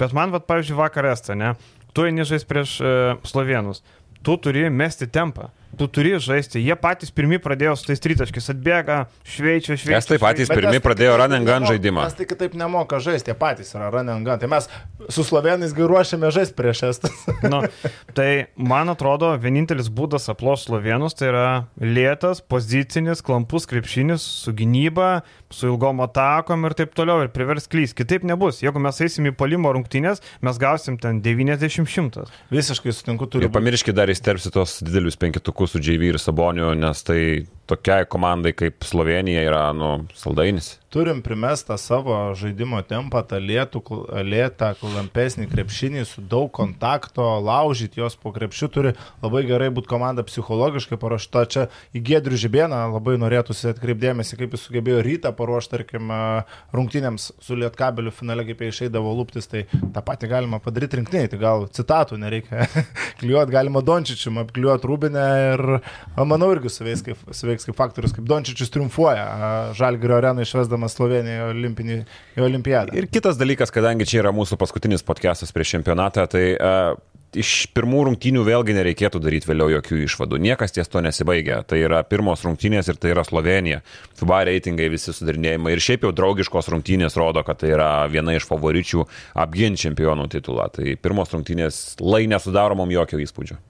Bet man, va, pavyzdžiui, vakar estą, ne, tu eini žaisti prieš e, slovenus, tu turi mesti tempą. Tu turi žaisti, jie patys pirmi pradėjo su tais tritaškiais, atbėga, šveičia, šveičia. Patys pirmi mes tai pradėjo kitaip run and gun nemoka- žaidimą. Mes tai kitaip nemoka žaisti, jie patys yra gun. Tai mes su slovenais ruošiame žaisti prieš estus. Nu, tai man atrodo, vienintelis būdas aploš slovenus tai yra lėtas, pozicinis, klampus krepšinis su gynyba, su ilgom atakom ir taip toliau ir privers klys. Kitaip nebus. Jeigu mes eisim į polimo rungtynės, mes gausim ten 90-100. Visiškai sutinku, turi Ir pamirškit dar įsterpsi tos didelius penketukus su JV ir Saboniu, nes tai tokiai komandai kaip Slovenija yra, nu, saldainis. turim primestą savo žaidimo tempą, tą lėtų, lėtą, klampesnį krepšinį su daug kontakto, laužyti jos po krepšių turi labai gerai būti komanda psichologiškai paruošta. Čia į Gedrių Žibėną labai norėtųsi atkreipdėmėsi, kaip jis sugebėjo rytą paruošti, tarkim, rungtynėms su Lietkabeliu finale, kaip jie išeidavo lūptis, tai tą patį galima padaryti rinktiniai, tai gal citatų nereikia klijuoti, galima Dončičium apklijuoti Rūbinę ir manau irgi suveiks kaip, suveiks kaip faktorius, kaip Dončičius triumfuoja Žalgirio areną išvesdamas Sloveniją į į olimpiadą. Ir kitas dalykas, kadangi čia yra mūsų paskutinis podcastas prieš čempionatą, tai uh, iš pirmų rungtynių vėlgi nereikėtų daryti vėliau jokių išvadų. Niekas ties to nesibaigia. Tai yra pirmos rungtynės ir tai yra Slovenija. FIBA reitingai visi sudarinėjimai. Ir šiaip jau draugiškos rungtynės rodo, kad tai yra viena iš favoričių apginti čempionų titulą. Tai pirmos rungtynės lai nesudaro mums jokio įspūdžio.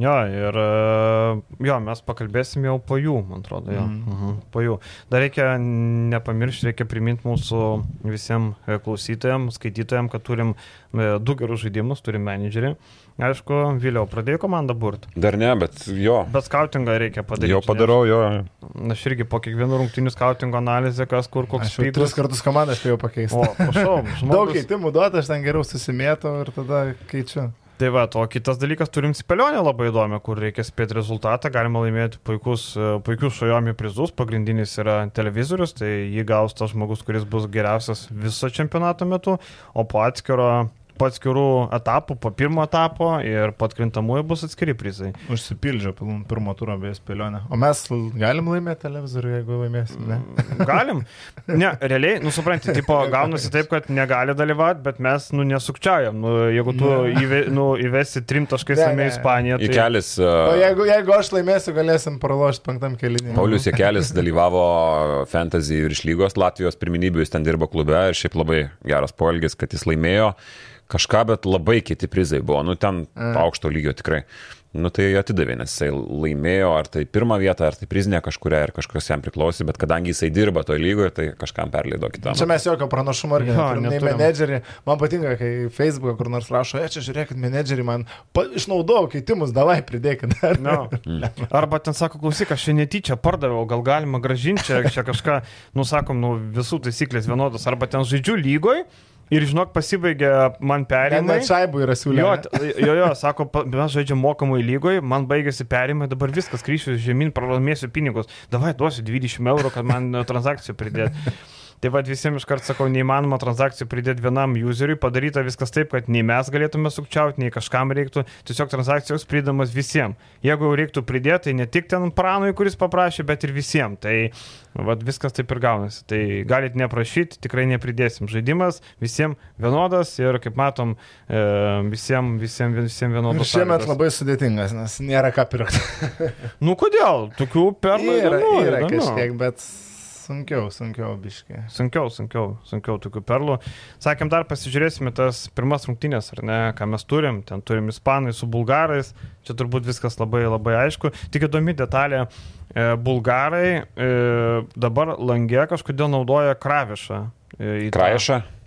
Jo, ir e, jo, mes pakalbėsim jau po jų, man atrodo, jo. Mm. Uh -huh, po jų. Dar reikia nepamiršti, reikia priminti mūsų visiems klausytojams, skaitytojams, kad turim e, du gerus žaidimus, turim menedžerį. Aišku, vėliau pradėjau komandą burti. Dar ne, bet jo. Bet skautingą reikia padaryti. Jau padarau, jo. Aš irgi po kiekvienų rungtinių skautingo analizę, kas kur koks jau tris kartus komandą spėjau pakeisti. O, prašau, Daug žmogus. keitimų duota, aš ten geriau susimėtau ir tada keičiu. Tai va, o kitas dalykas, turim spėlionę labai įdomią, kur reikia spėti rezultatą, galima laimėti puikus, e, puikius šojomi prizus, pagrindinis yra televizorius, tai jį gaus tas žmogus, kuris bus geriausias viso čempionato metu, o po atskiro po atskirų etapų, po pirmo etapo ir po atkrintamųjų bus atskiri prizai. Užsipildžiau piln- pirmo turo beje spėlionę. O mes galim laimėti televizorių, jeigu laimėsim, ne? Galim. Ne, realiai, nu supranti, tipo, gaunasi taip, kad negali dalyvauti, bet mes, nu, nesukčiaujam. Nu, jeigu tu įve, nu, įvesi trim taškais laimė. Ispaniją, tai... Ikelis. O Uh, jeigu, jeigu aš laimėsiu, galėsim pralošti penktam kelinį. Paulius Jekelis dalyvavo Fantasy virš lygos Latvijos pirminybių, jis ten dirbo klube ir šiaip labai geras poelgis, kad jis laimėjo kažką, bet labai kiti prizai buvo, nu ten aukšto lygio tikrai. Nu tai atidavė, nes jisai laimėjo ar tai pirmą vietą, ar tai prizinę kažkuria, ir kažkas jam priklausė, bet kadangi jisai dirba toje lygoje, tai kažkam perleido kitam. Čia mes jokio pranašumo irgi Jo, neturim, nei menedžerį. Man patinka, kai Facebook'e kur nors rašo, e, čia žiūrėkit, menedžerį man pa, išnaudojau keitimus, davai pridėkit dar. No. Arba ten sako, klausyk, aš čia netyčia pardaviau, gal galima gražinti čia, čia kažką, nusakom, nu visų taisyklės vienodos, arba ten žaidžiu lygoj ir žinok, pasibaigė man perimai. net šaibų yra Jo, siūloma. t- jo, jo, sako, mes žaidžiam mokamai lygoj, man baigėsi perimai, dabar viskas kryšiu žemyn, pralaimėsiu pinigus. Davai, duosiu 20 eurų, kad man e, transakcijų pridėti. Tai vad visiems iš karto sakau, neįmanoma transakcijų pridėti vienam useriui, padaryta viskas taip, kad nei mes galėtume sukčiauti, nei kažkam reiktų, tiesiog transakcijos pridamas visiems. Jeigu reiktų pridėti, tai ne tik ten pranui, kuris paprašė, bet ir visiems. Tai vad viskas taip ir gaunasi. Tai galite neprašyti, tikrai nepridėsim. Žaidimas visiems vienodas ir kaip matom, visiems visiem, visiem Ir vienodas. šiemet sąlygos. labai sudėtingas, nes nėra ką pirkti. Nu kodėl? Tokių pernai Yra, įdomu, yra įdomu. kažkiek, bet Sunkiau, sunkiau, biškai. Sunkiau, sunkiau, sunkiau tokių perlų. Sakėm, dar pasižiūrėsime tas pirmas rungtynės, ar ne, ką mes turim. Ten turim ispanai su bulgarais. Čia turbūt viskas labai labai aišku. Tik įdomi detalė. E, bulgarai e, dabar langė kažkodėl naudoja kravišą. E, į tą-.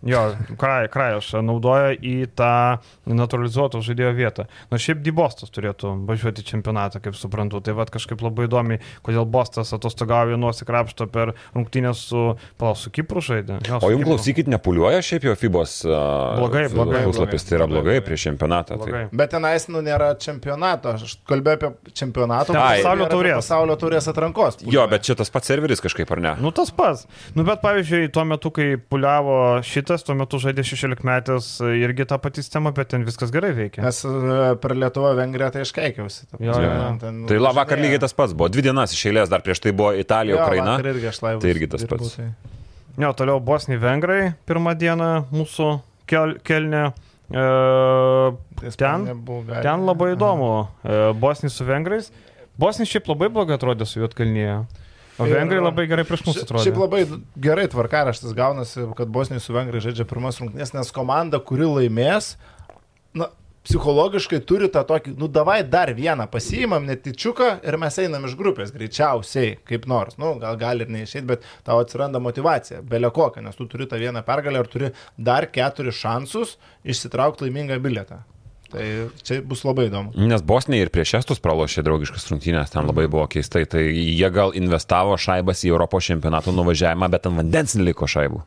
Jo, kraj, krajašą naudoja į tą naturalizuoto žaidėjo vietą. Na šiaip Dybostas turėtų važiuoti į čempionatą, kaip suprantu. Tai vad kažkaip labai įdomi, kodėl Bostas atostogauja nuosikrapšto per rungtynės su, palauk, su Kipru žaidė. Jo, su O jums Kipru. klausykit, nepuliuoja šiaip jo FIBOS uh, Blogai, blogai, puslapis, tai yra blogai, blogai prieš čempionatą. Blogai. Tai. Bet tenais, nu, nėra čempionato. Aš kalbėjau apie čempionato. Pusę pasaulio taurės. Pasaulio taurės atrankos. pusę. Jo, bet čia tas pats serveris kažkaip ar ne? Nu tas pats. Nu bet pavyzdžiui, tuo metu, kai puliavo šitas, tuo metu žaidė 16 metės irgi tą patį sistemą, bet ten viskas gerai veikia. Nes e, per Lietuvą Vengriją tai iškeikiausi. ta Jo, jo, ten Tai la, vakar lygiai tas pats buvo. Dvi dienas iš eilės, dar prieš tai buvo Italija, Jo, Ukraina. irgi laivus Tai irgi tas pats. tai- Jo, toliau Bosniai Vengrai pirmą dieną mūsų kel, kelne. E, ten, ten labai įdomu. E, Bosniai su Vengrais. Bosniai šiaip labai blogai atrodė su Jotkalnyje. O Vengrai labai gerai prieš mus atrodė. Šiaip labai gerai tvarkaraštis gaunasi, kad Bosnijai su Vengrai žaidžia pirmas rungtynės, nes komanda, kuri laimės, na, psichologiškai turi tą tokį, nu davai dar vieną, pasiimam netičiuką ir mes einam iš grupės greičiausiai, kaip nors. Nu, gal gali ir neišėti, bet tau atsiranda motivacija, belė kokia, nes tu turi tą vieną pergalę ir turi dar keturis šansus išsitraukti laimingą bilietą. Tai čia bus labai įdomu. Nes Bosnija ir prieš estus pralošė draugiškas rungtynės, ten labai buvo keistai. Tai jie gal investavo šaibas į Europos čempionato nuvažiavimą, bet ant vandens neliko šaibų.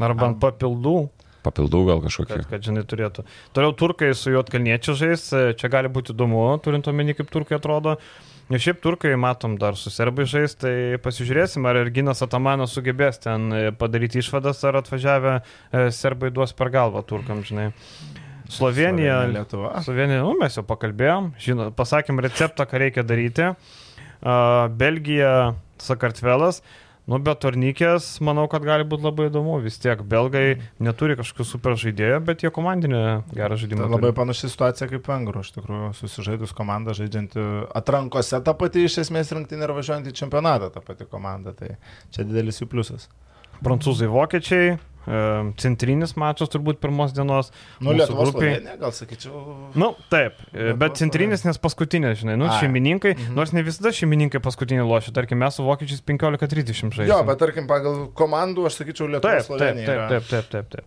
Arba ant papildų, Papildų gal kažkokių. kad, kad žinai turėtų. Toliau turkai su Jotkalniečiu žais, e, čia gali būti įdomu, turint omeny, kaip turkai atrodo. Ir šiaip turkai, matom, dar su serbai žais, tai pasižiūrėsim, ar Erginas Atamanas sugebės ten e, padaryti išvadas, ar atvažiavę e, serbai duos per galvą turkam, žinai. Slovenija, Lietuva. Slovenija, nu, mes jau pakalbėjom, žinot, pasakėm receptą, ką reikia daryti. Uh, Belgija, Sakartvelas, nu, bet tornykės, manau, kad gali būti labai įdomu. Vis tiek belgai neturi kažkokių super žaidėjų, bet jie komandinė gerą Tai žaidimą. labai turi. panaši situacija kaip vengrų, iš tikrųjų, susižaidus komanda žaidžianti atrankose tą patį iš esmės rinktinį ir važiuojant į čempionatą tą patį komandą, tai čia didelis jų pliusas. Prancūzai, vokiečiai, centrinis mačas turbūt pirmos dienos. Nu, Lietuvos grupėj. Slovenija, gal sakyčiau. Nu, taip, e, Lietuvos bet centrinis, nes paskutinė, žinai, nu, Ai. šeimininkai, Mhm. nors ne visada šeimininkai paskutinį lošia, tarkim, mes su vokiečiais 15-30 žaidžiame. Jo, bet tarkim, pagal komandų, aš sakyčiau, Taip, Lietuvos taip, Slovenija. taip, yra- taip, taip, taip, taip.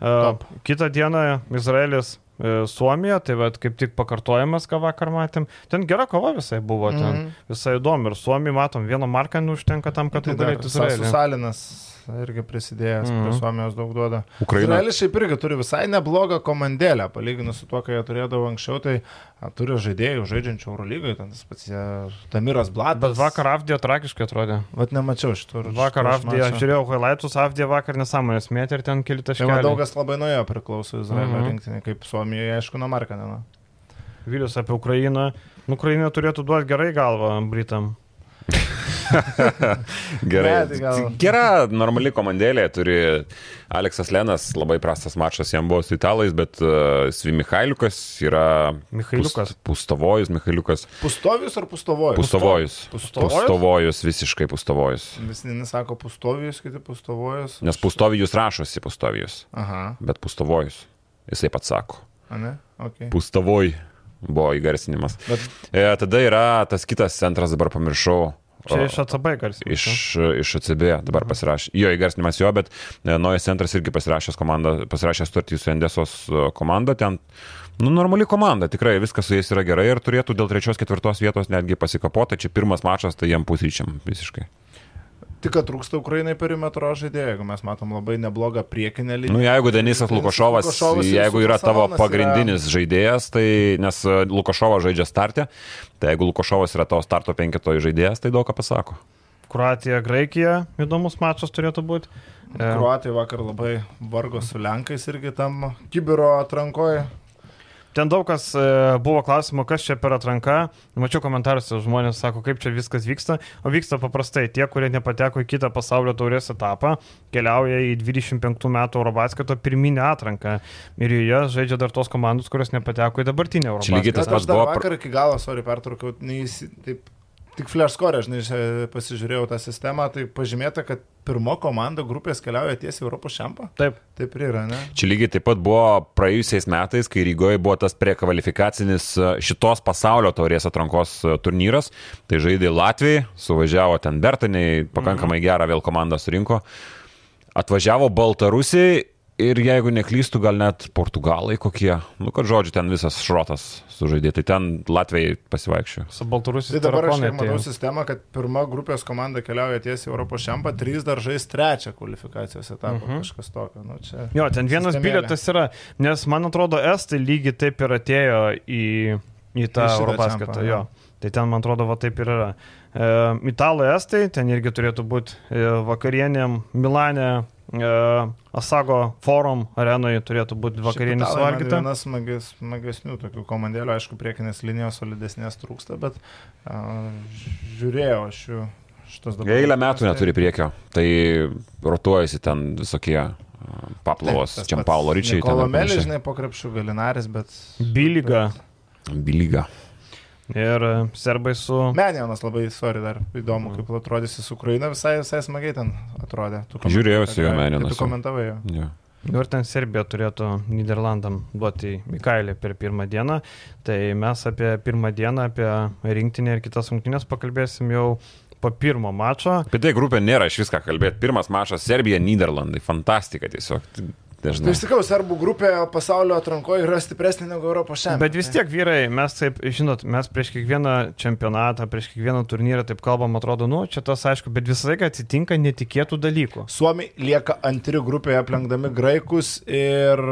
Uh, kitą dieną Izraelis e, Suomija, tai vat, kaip tik pakartojimas, ką vakar matėm. Ten gera kova visai buvo, ten Mhm. visai įdomi. Ir Suomija, matom, vieno marką neužtenka tam, kad Tai nugalėtų Izraelį. Salinas irgi prisidėjęs, mm Mhm. prie Suomijos daug duoda. Ukraina. Izraelis šiaip irgi turi visai neblogą komandėlę, palyginus su tuo, ką jie turėdavo anksčiau, tai a, turi žaidėjų žaidžiančių Eurolygoje, ten tas pats jie, Tamiras Blatas. Bet vakar Avdija tragiškai atrodė. Vat nemačiau šitų. Vakar Avdija, žiūrėjau highlightus, Avdija vakar nesąmonės mėtė ir ten keli Tai taškai. daugas labai nuo jo priklauso Izraelio Mhm. rinktinė, kaip Suomijoje, aišku, nuo Markaneno. Vilius apie Ukrainą. Nu, Ukraina turėtų duoti gerai galvą Britam. Gerai. Ne, tai gal- Gera, normali komandėlė turi Aleksas Lenas, labai prastas mačas jam buvo su italais, bet uh, Svi Michailiukas yra... Michailiukas. Pust- Pustovojus, Michailiukas. Pustovijus ar pustovojus? Pustovojus. Pustovojus? Pustovojus, visiškai pustovojus. Visi vieni sako pustovijus, kiti pustovojus. Nes pustovijus rašosi pustovijus, Aha, bet pustovojus. Jisai pats sako. a ne? Okay. Pustavoj buvo įgarsinimas. Bet E, tada yra tas kitas centras, dabar pamiršau. Čia iš ACB garsiai. Iš, iš ACB dabar pasirašė. Jo įgarsinimas jo, bet e, naujas centras irgi pasirašęs, komanda, pasirašęs sutartį su Endesos e, komanda. Ten, nu, normali komanda, tikrai viskas su jais yra gerai ir turėtų dėl trečios, ketvirtos vietos netgi pasikapoti. Čia pirmas mačas, tai jiem pusryčiam visiškai. Tik, kad trūksta Ukrainai perimetro žaidėjų, jeigu mes matom labai neblogą priekinę liniją. Nu, jeigu Denisas Lukošovas, Lukošovas jeigu yra tavo pagrindinis žaidėjas, tai nes e, Lukošovas žaidžia startę, tai jeigu Lukošovas yra tavo starto penketojo žaidėjas, tai daug ką pasako. Kroatija, Graikija, įdomus mačas turėtų būti. Kruatai vakar labai vargo su Lenkais irgi tam kibiro atrankoje. Ten daug kas e, buvo klausimų, kas čia per atranką. Mačiau komentaruose, žmonės sako, kaip čia viskas vyksta. O vyksta paprastai. Tie, kurie nepateko į kitą pasaulio taurės etapą, keliauja į 25 metų Eurobasketo pirminę atranką. Ir joje žaidžia dar tos komandos, kurios nepateko į dabartinę Čia lygiai Eurobasketo. tas pats buvo vakar iki galo, sorry, pertraukiau, neįsi, taip tik flash score, žinai, čia pasižiūrėjau tą sistemą, tai pažymėta, kad pirmo komanda grupės keliauja tiesiai Europos čempą. Taip. Taip ir yra, ne? Čia lygiai taip pat buvo praėjusiais metais, kai Rygoje buvo tas prekvalifikacinis e, šitos pasaulio taurės atrankos e, turnyras. Tai žaidė Latvijai, suvažiavo ten Bertaniai, pakankamai gerą vėl komandą surinko. Atvažiavo Baltarusiai ir jeigu neklystų, gal net portugalai kokie. Nu, kad žodžiu, ten visas šrotas sužaidė. Tai ten Latvijai pasivaikščio. Su Baltarusijos Tai dabar aš matau sistemą, kad pirma grupės komanda keliauja tiesiai į Europos čempą, trys dar žais trečią kvalifikacijos etapą, mhm. kažkas tokio. Nu, čia... Jo, ten vienas Sistemėlė. bilietas yra, nes man atrodo, Estai lygiai taip ir atėjo į, į tą čempą, Jo. Tai ten, man atrodo, va taip ir yra. E, Italai Estai, ten irgi turėtų būti e, vakarienėm Milane, Asago forum arenoje turėtų būti vakarienis Šiaip Italai man valgyti. Viena smages, smagesnių tokių komandėlių, aišku, priekinės linijos solidesnės trūksta, bet uh, žiūrėjau aš jų šitos dabar. Eilę metų neturi priekio. Tai rotuojasi ten visokie a, paplavos, čia Paulo Ryčiai. Kolomelį, žinai, po krepšių galinaris, bet... Bylyga Bilyga. Ir e, serbai su... Menionas labai, sorry, dar įdomu, kaip atrodys su Ukraina, visai, visai smagiai ten atrodė. Juo kad- Menionas Tu komentavai jo. Ja. Nu Ir ten Serbija turėtų Niderlandam duoti Mikailį per pirmą dieną. Tai mes apie pirmą dieną, apie rinktinę ir kitas rungtynės pakalbėsim jau po pirmo mačo. Apie tai grupė nėra iš viską kalbėti. Pirmas mačas Serbija, Niderlandai. Fantastika tiesiog. Tai Dažnai. aš sakau, serbų grupė pasaulio atrankoje yra stipresnė negu Europos šiandien. Bet vis tiek, vyrai, mes taip, žinot, mes prieš kiekvieną čempionatą, prieš kiekvieną turnyrą taip kalbam, atrodo, nu, čia tas aišku, bet visą laiką atsitinka netikėtų dalykų. Suomiai lieka antri grupėje aplenkdami graikus ir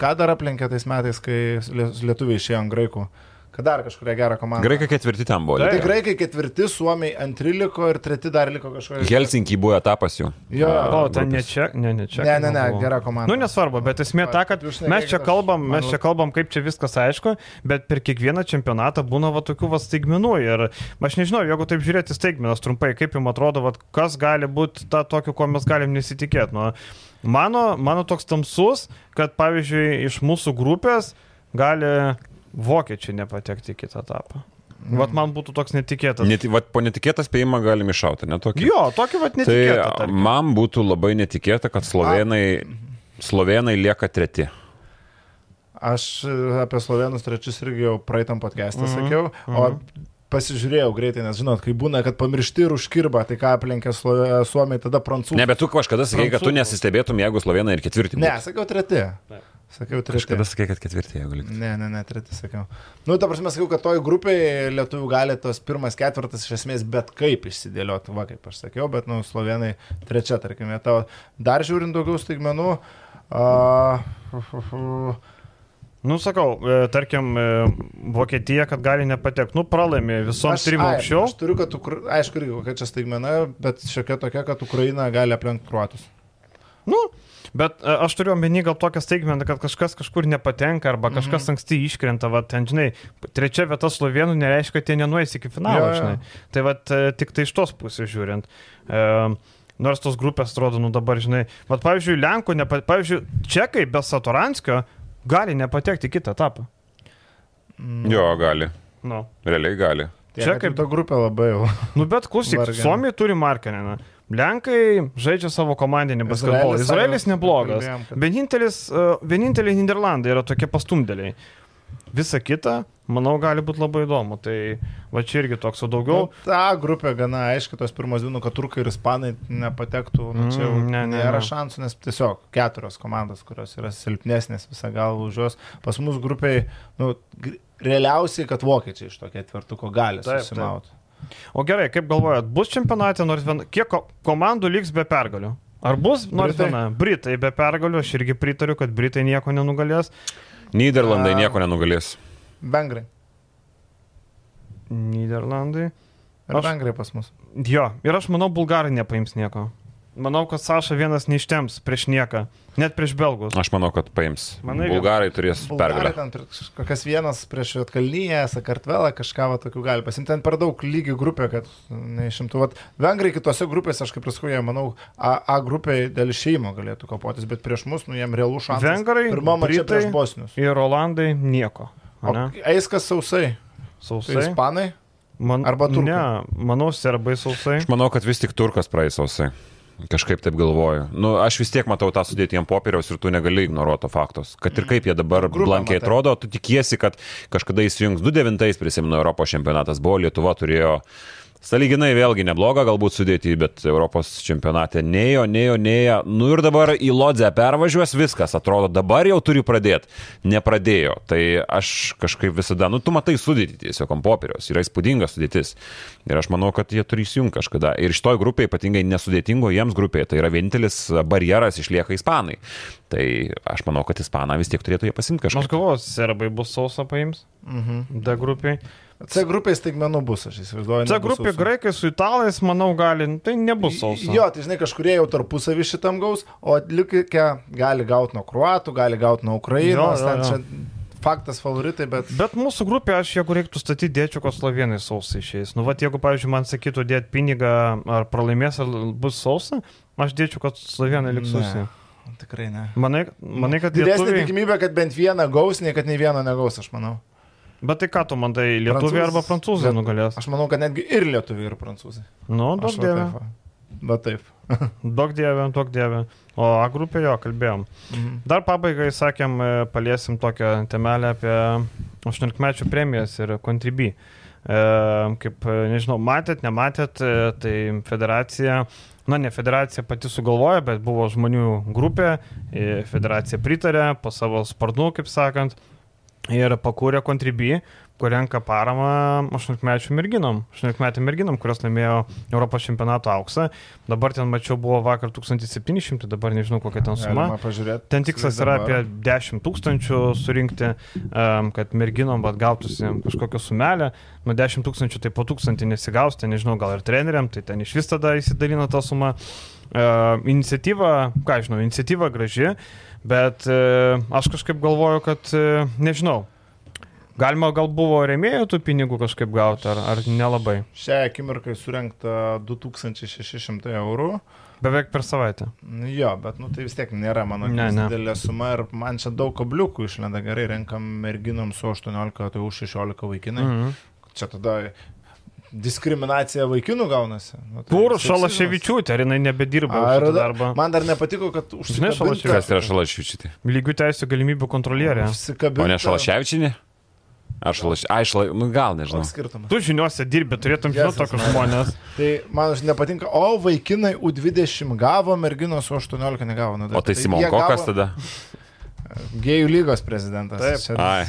ką dar aplenkė tais metais, kai lie- lietuviai išėjo ant graikų? Kad dar kažkuria gera komanda. Graikai ketvirti ten buvo. Tai graikai ketvirti, suomiai antri liko ir treti dar liko kažkokie. Helsinki buvo etapas jų. Jo. O, ten ne čia, ne, ne čia. Ne, ne, ne, gera komanda. Nu, nesvarbu, bet esmė ta, kad mes čia kalbam, mes čia kalbam, kaip čia viskas aišku, bet per kiekvieną čempionatą būna va tokių va staigmenų ir aš nežinau, jeigu taip žiūrėti staigmenas trumpai, kaip jums atrodo, va, kas gali būti ta tokiu, ko mes galim nesitikėti. Nu, mano, mano toks tamsus, kad pavyzdžiui iš mūsų grupės gali vokiečiai nepatekti į kitą etapą. Mm. Vat man būtų toks netikėtas. Net, vat, po netikėtą spėjimą galim iššauti, netokį. Jo, tokį vat netikėtą. Tai tarkim. man būtų labai netikėta, kad slovenai, slovenai lieka treti. Aš e, apie slovenus trečius irgi jau praeitam podcast'e Mhm, sakiau, o pasižiūrėjau greitai, nes žinot, kai būna, kad pamiršti ir užkirba, tai ką aplenkė Slo- Suomiai, tada prancūzai. Ne, bet tu kažkada sakei, kad tu nesistebėtum, jeigu slovenai ir ketvirti. Ne, būtų. sakiau treti. Sakiau treti. Kažkada sakei, kad ketvirti, jeigu liktų. Ne, ne, ne, treti sakiau. Nu, ta prasme, sakiau, kad toj grupėje lietuvių gali tos pirmas ketvirtas iš esmės bet kaip išsidėlioti, va kaip aš sakiau, bet, nu, slovenai trečia, tarkim, vieta. Dar žiūrint daugiau staigmenų. Uh, Nu, sakau, e, tarkim, e, Vokietija, kad gali nepatekti, nu, pralaimė visom trim aukščiau. Aš turiu, kad, Ukra... aišku, kokia čia staigmena, bet šiokia tokia, kad Ukraina gali aplenkti kruatus. Nu, bet e, aš turiu omeny gal tokią staigmeną, kad kažkas kažkur nepatenka arba kažkas Mhm. anksti iškrenta, va, ten, žinai, trečia vieta slovenų nereiškia, kad jie nenuės iki finalo, Jo, jo. žinai. Tai va, tik tai iš tos pusės žiūrint. E, Nors tos grupės atrodo, nu dabar, žinai, bet pavyzdžiui, Lenkų, nepa, pavyzdžiui, Čekai be Satoranskio gali nepatekti į kitą etapą. Jo, gali. Nu. Realiai gali. Čia kaip ta grupė labai jau. Nu bet klausyk. Suomiai turi Markaniną. Lenkai žaidžia savo komandinį basketbolą. Izraelis, neblogas. Vienintelis, uh, vieninteliai Niderlandai yra tokie pastumdėliai. Visa kita, manau, gali būti labai įdomu. Tai va čia irgi toks, daugiau. Nu, ta grupė gana aiški, tos pirmos dvi, nu, kad turkai ir ispanai nepatektų, nu, čia jau Mm, ne, ne, nėra ne. šansų, nes tiesiog keturios komandos, kurios yra silpnesnės visą galvą už juos. Pas mus grupiai, nu, realiausiai, kad vokiečiai iš to ketvirtuko gali susimauti. O gerai, kaip galvojat, bus čempionate nors viena, kiek ko- komandų liks be pergalių? Ar bus nors Britai. viena? Britai be pergalių, aš irgi pritariu, kad Britai nieko nenugalės. Niderlandai A. nieko nenugalės. Vengrai. Niderlandai. Ir Aš- vengrai pas mus. Jo, ir aš manau, bulgarai nepaims nieko. Manau, kad Saša vienas neištems prieš nieką, net prieš belgus. Aš manau, kad paims. Manai, kad- Bulgarai turės pergalę. kokias vienas prieš Jotkalnyje, Sakartvelą, kažką va, tokių gali pasimti. Ten per daug lygių grupė, kad neišimtų. Vat, Vengrai kitose grupėse, aš kaip paskui, jie, manau, A, A grupė dėl šeimo galėtų kopotis, bet prieš mus, nu, jiem realų šansų. Vengrai, Pirmą mačą prieš Bosnius. ir Olandai nieko. Eis kas sausai. Tai Sausai. ispanai, Man, Arba turkai. Ne, manau, serbai sausai. Aš manau, kad vis tik turkas praeisausiai. Kažkaip taip galvoju. Nu, aš vis tiek matau tą sudėtį ant popieriaus ir tu negali ignoruoti to faktos. Kad ir kaip jie dabar Grupę blankiai matai. atrodo, tu tikiesi, kad kažkada įsijungs 2-9, prisimenu, Europos čempionatas buvo, Lietuva turėjo Saliginai vėlgi neblogą galbūt sudėti, bet Europos čempionate neėjo, neėjo, neėjo. Nu ir dabar į Lodzę pervažiuos viskas, atrodo, dabar jau turi pradėti. Nepradėjo. Tai aš kažkaip visada, nu tu matai sudėti tiesiog ant popieriaus, yra įspūdinga sudėtis. Ir aš manau, kad jie turi įsijungti kažkada. Ir šitoj grupėje, ypatingai nesudėtingo jiems grupėje, tai yra vienintelis barjeras išlieka ispanai. Tai aš manau, kad ispaną vis tiek turėtų jie pasimti Aš kažką. galvoju, serbai bus sausą paims. Mhm. D grupiai. C grupės staigmenų bus, aš įsivaizduoju. C grupė graikai su italais, manau, gali, tai nebus sausą. Jo, tai žinai, kažkurie jau tarpusavį šitam gaus, o likę gali gauti nuo kruatų, gali gauti nuo Ukrainos, Jo, jo, jo. faktas favoritai, bet... Bet mūsų grupė, aš jeigu reiktų statyti, dėčiau, kad slovenai sausai išeis. Nu, va, jeigu, pavyzdžiui, man sakytų dėti pinigą, ar pralaimės, ar bus sausa, aš dėčiau, kad slovenai liks Ne. sausi. Tikrai ne. Manai, manai, kad Didesnė lietuviai... tikimybė, kad bent vieną gaus, nei kad nei vieno negaus, aš manau. Bet tai ką tu manai, lietuviai arba prancūzai nugalės? Aš manau, kad netgi ir lietuviai, ir prancūzai. Nu, Aš daug va dievė. Bet taip. Daug dievė, daug dievė. O A grupė jo, kalbėjom. Mhm. Dar pabaigai sakėm, e, paliesim tokią temelę apie 18-mečių premijas ir kontribį. E, kaip, e, nežinau, matėt, nematėt, tai federacija, na ne federacija pati sugalvojo, bet buvo žmonių grupė, federacija pritarė po savo sparnu, kaip sakant, ir pakūrė kontribį, kur renka paramą 18-mečių merginom, 18-mečių merginom, kurios laimėjo Europos čempionato auksą. Dabar ten mačiau buvo vakar 1700, dabar nežinau kokia ten suma. Ten tikslas yra apie 10 tūkstančių surinkti, kad merginom vat, gautųsi kažkokią sumelę. Nuo 10 tūkstančių tai po tūkstantį nesigaus, tai nežinau, gal ir treneriam, tai ten iš vis tada įsidalina tą sumą. Uh, iniciatyva, ką žinau, iniciatyva graži, bet uh, aš kažkaip galvoju, kad uh, nežinau. Galima gal buvo remėjų tų pinigų kažkaip gauti, ar, ar nelabai. Šią akimirką surinkta 2600 eurų. Beveik per savaitę. Nu Jo, bet nu, tai vis tiek nėra mano Ne, ne. didelė suma ir man čia daug kabliukų išlenda gerai, renkam merginom su 18, tai už 16 vaikinai. Mm. Mhm. Čia tada diskriminacija vaikinų gaunasi. Nu, tai Kur. Šalaševičiūtė, ar jinai nebedirba Ar darbą? Man dar nepatiko, kad Žinai, užsikabinta- Kas yra šalašvičiai? Lygių teisų galimybių kontrolierė. O ne šalaševičinė? Ar šalašvičiai? Ai, šala... nu gal nežinau. Skirtumas? Tu žiniuose dirbi, turėtum žinoti tokius žmonės. Tai man už- nepatinka, o vaikinai U20 gavo, merginos su 18 negavo. Nu, O tai jie Simonkokas gavo tada? Gėjų lygos prezidentas. Taip. Čia-.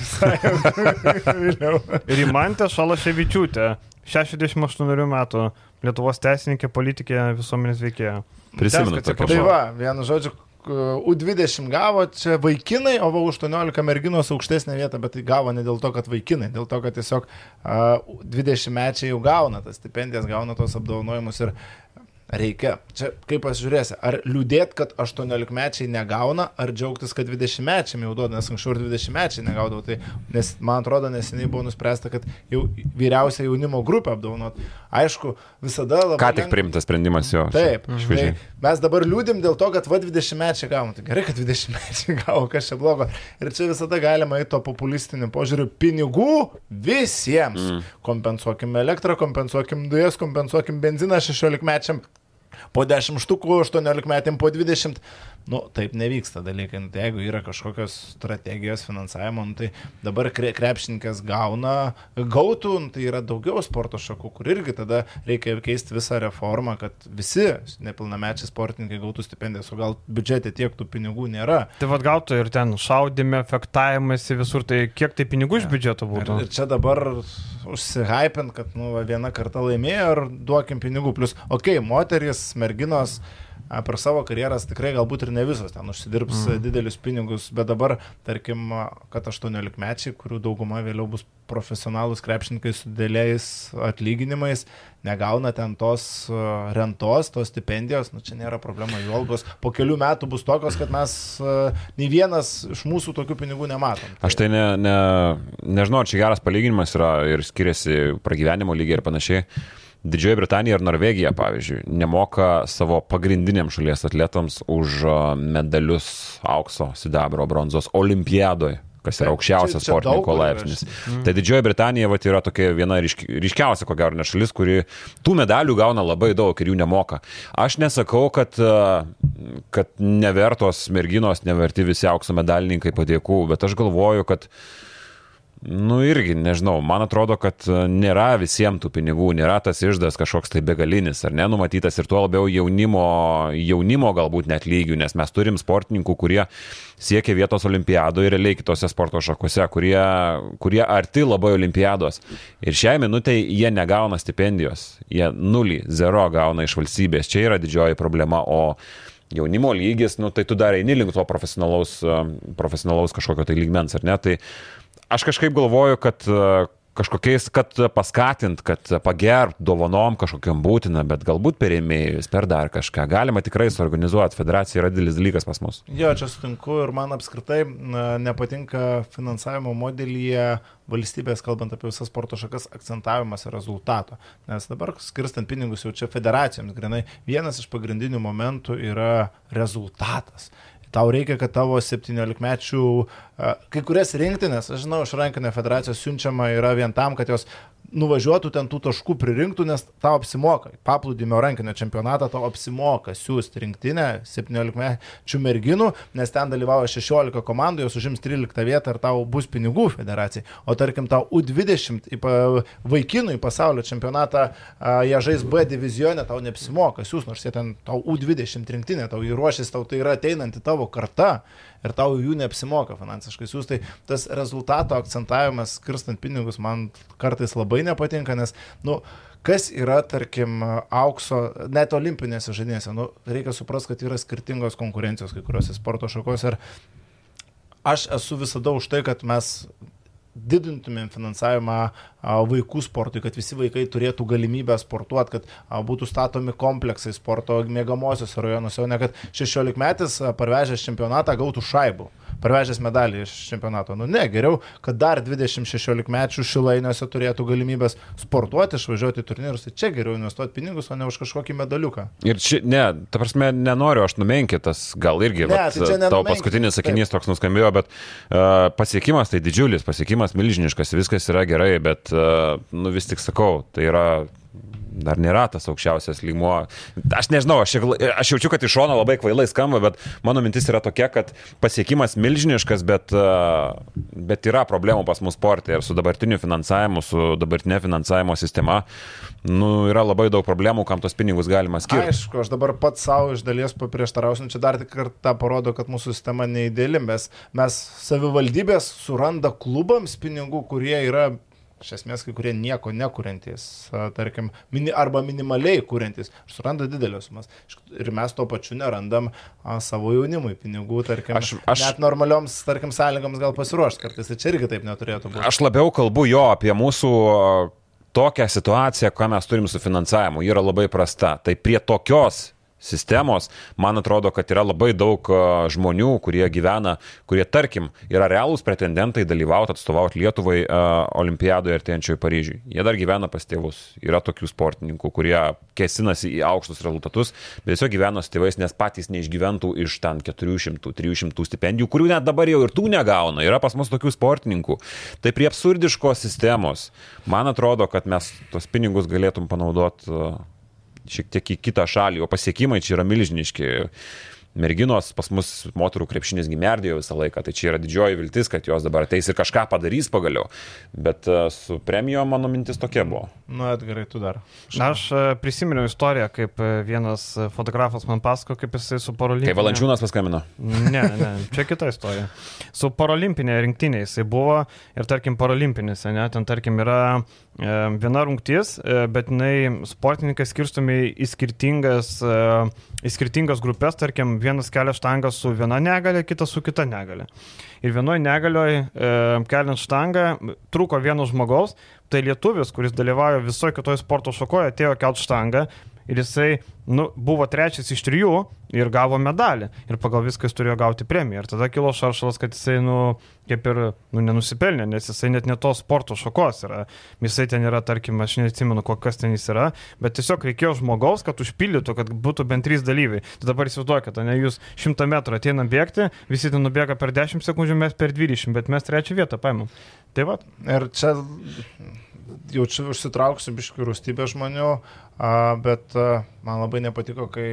Rimantė Šalaševičiūtė, 68 metų, Lietuvos teisininkė, politikė, visuomenės veikėja. Prisimenu tokią Tai va, vienu žodžiu, U20 gavo, čia vaikinai, o va U18 merginos aukštesnė vieta, bet tai gavo ne dėl to, kad vaikinai, dėl to, kad tiesiog uh, 20 mečiai jau gauna tas stipendijas, gauna tos apdovanojimus ir reikia. Čia kaip pasižiūrėsi, ar liūdėt, kad 18 mečiai negauna, ar džiaugtis, kad 20 mečiai jau duoda, nes anksčiau ir 20 mečiai negaudavo. Tai, nes man atrodo, neseniai buvo nuspręsta, kad jau vyriausia jaunimo grupė apdovanot. Aišku, visada labai... Ką tik lengva- priimtas sprendimas jo. Taip, šviežiai. tai mes dabar liūdim dėl to, kad va 20 mečiai gavom. Tai gerai, kad 20 mečiai gavo, kas čia blogo. Ir čia visada galima į to populistinių požiūrių pinigų visiems. Mm. Kompensuokim elektrą, kompensuokim dujas, kompensuokim benziną 16 mečiam. Po 10 štukų, 18 metėm, po 20. Nu, taip nevyksta dalykai. Nu, tai jeigu yra kažkokios strategijos finansavimo, nu, tai dabar kre, krepšininkas gauna, gautų, nu, tai yra daugiau sporto šakų, kur irgi tada reikia keisti visą reformą, kad visi nepilnamečiai sportininkai gautų stipendijas, o gal biudžete tiek tų pinigų nėra. Tai vad gautų ir ten šaudime, fektavimas visur, tai kiek tai pinigų iš biudžeto Ir, būtų? ir čia dabar užsihypint, kad nu, va, viena karta laimėjo ir duokim pinigų. Plus, okei, okay, moteris, merginos a, per savo karjeras tikrai galbūt ir ne visos ten užsidirbs mm. didelius pinigus, bet dabar, tarkim, kad 18 mečiai, kurių dauguma vėliau bus profesionalūs krepšininkai su dėliais atlyginimais, negauna ten tos rentos, tos stipendijos, nu čia nėra problema, jų algos po kelių metų bus tokios, kad mes nei vienas iš mūsų tokių pinigų nematom. Aš tai ne, ne, nežinau, ar čia geras palyginimas yra ir skiriasi pragyvenimo lygiai ir panašiai. Didžioji Britanija ir Norvegija, pavyzdžiui, nemoka savo pagrindiniam šalies atletams už medalius aukso, sidabro, bronzos olimpiadoje. kas yra aukščiausias sportininko laipsnis. Tai Didžioji Britanija vat, yra tokia viena ryški, ryškiausia, ko gero, ne šalis, kuri tų medalių gauna labai daug ir jų nemoka. Aš nesakau, kad, kad nevertos merginos, neverti visi aukso medalininkai padėkų, bet aš galvoju, kad Nu irgi, nežinau, man atrodo, kad e, nėra visiems tų pinigų, nėra tas išdas kažkoks tai begalinis, ar ne, numatytas ir tuo labiau jaunimo, jaunimo galbūt net lygių, nes mes turim sportininkų, kurie siekia vietos olimpiadoje ir realiai kitose sporto šakose, kurie, kurie arti labai olimpiados. Ir šiai minutiai jie negauna stipendijos, jie nulį, zero gauna iš valstybės, čia yra didžioji problema, o jaunimo lygis, nu tai tu dar eini link to profesionalaus, e, profesionalaus kažkokio tai lygmens, ar ne? Tai aš kažkaip galvoju, kad e, kažkokiais, kad paskatint, kad pagerbt dovanom kažkokiam būtina, bet galbūt per ėmėjus, per dar kažką. Galima tikrai suorganizuoti, federacija yra didelis dalykas pas mus. Jo, čia sutinku ir man apskritai nepatinka finansavimo modelyje valstybės, kalbant apie visas sporto šakas, akcentavimas rezultato. Nes dabar skirstant pinigus jau čia federacijoms, grinai, vienas iš pagrindinių momentų yra rezultatas. Tau reikia, kad tavo 17-mečių, a, kai kurias rinktinės, aš žinau, iš rankinio federacijos siunčiama yra vien tam, kad jos nuvažiuotų ten tų taškų pririnktų, nes tau apsimoka. Paplūdimio rankinio čempionatą tau apsimoka siūsti rinktinę 17-mečių merginų, nes ten dalyvauja 16 komandų, jos užims 13 vietą ir tau bus pinigų federacijai. O tarkim, tau U20 į pa- vaikinų į pasaulio čempionatą, jie žais B divizione, tau neapsimoka siūs, nors jie ten tau U20 rinktinė, tau įruošęs, tau tai yra ateinanti tavo karta ir tau jų neapsimoka finansiškai siūsti. Tai tas rezultato akcentavimas, skirstant pinigus, man kartais labai nepatinka, nes, nu, kas yra, tarkim, aukso, net olimpinėse žaidynėse, nu, reikia suprasti, kad yra skirtingos konkurencijos kai kuriuose sporto šakose ir aš esu visada už tai, kad mes didintumėm finansavimą vaikų sportui, kad visi vaikai turėtų galimybę sportuoti, kad būtų statomi kompleksai sporto mėgamosios rajonuose, o ne kad 16 metais parvežęs čempionatą gautų šaibų, parvežęs medalį iš čempionato. Nu ne, geriau, kad dar 20-16 mečių šilainiuose turėtų galimybės sportuoti, išvažiuoti į turnyrus, tai čia geriau investuoti pinigus, o ne už kažkokį medaliuką. Ir čia, ne, ta prasme, nenoriu aš numenkytas, gal irgi, Ne, vat, tai tavo paskutinis sakinys toks nuskambėjo, bet uh, pasiekimas tai didžiulis, pasiekimas milžiniškas, viskas yra gerai, bet, uh, nu vis tik sakau, tai yra dar nėra tas aukščiausias lygmuo. Aš nežinau, aš, aš jaučiu, kad iš šono labai kvailai skamba, bet mano mintis yra tokia, kad pasiekimas milžiniškas, bet, uh, bet yra problemų pas mus sportė ir su dabartiniu finansavimu, su dabartinė finansavimo sistema, nu, yra labai daug problemų, kam tos pinigus galima skirti. Aišku, aš dabar pats savo iš dalies paprieštarausiu, čia dar tik kartą parodo, kad mūsų sistema neįdėli, mes, mes savivaldybės suranda klubams pinigų, kurie yra iš esmės kai kurie nieko nekuriantys, tarkim, mini, arba minimaliai kuriantys, suranda didelės sumas. Ir mes tuo pačiu nerandam a, savo jaunimui pinigų, tarkim, Aš- aš- net normalioms, tarkim, sąlygoms gal pasiruošti kartais, tai čia irgi taip neturėtų būti. Aš labiau kalbu jo apie mūsų tokią situaciją, ką mes turim su finansavimu. Yra labai prasta. Tai prie tokios sistemos, man atrodo, kad yra labai daug a, žmonių, kurie gyvena, kurie, tarkim, yra realūs pretendentai dalyvauti, atstovauti Lietuvai a, olimpiadoje artėjančioje Paryžiui. Jie dar gyvena pas tėvus. Yra tokių sportininkų, kurie kėsinasi į aukštus rezultatus, bet tiesiog gyvena su tėvais, nes patys neišgyventų iš ten 400-300 stipendijų, kurių net dabar jau ir tų negauna. Yra pas mus tokių sportininkų. Tai prie absurdiškos sistemos, man atrodo, kad mes tos pinigus galėtum panaudoti a, šiek tiek į kitą šalį, o pasiekimai čia yra milžiniški. Merginos pas mus moterų krepšinis gimerdėjo visą laiką, tai čia yra didžioji viltis, kad jos dabar ateis ir kažką padarys pagaliau. Bet a, su premijo mano mintis tokia buvo. Nu, atgarai, tu dar. Aš e, prisiminiau istoriją, kaip e, vienas e, fotografas man pasako, kaip jisai su Kai parolimpinė. Valančiūnas paskambino. Ne, ne, čia kita istorija. Su parolimpinė rinktinė jisai buvo ir tarkim parolimpinėse, ne, ten tarkim yra e, viena rungtis, e, bet jinai sportininkai skirstomi į skirtingas, e, į skirtingas grupės, tarkim vienas kelia štangą su viena negalė, kitas su kita negalė. Ir vienoje negalioje e, keliant štangą trūko vieno žmogaus, tai lietuvis, kuris dalyvauja visoje kitoje sporto šakoje, atėjo kelt štangą ir jisai nu, buvo trečias iš trijų ir gavo medalį. Ir pagal viską jis turėjo gauti premiją. Ir tada kilo šaršalas, kad jisai, nu, kaip ir, nu, nenusipelnė, nes jisai net ne tos sporto šakos yra. Jisai ten yra, tarkim, aš neatsimenu, kokias ten jis yra, bet tiesiog reikėjo žmogaus, kad užpildytų, kad būtų bent trys dalyviai. Tai dabar įsivaizduokite, ne jūs šimtą metrų ateinam bėgti, visi ten nubėga per 10 sekundžių, mes per 20, bet mes trečią vietą paimam. Tai va. Ir čia jaučiu užsitrauksiu biškių rūstybę žmonių, bet man labai nepatiko, kai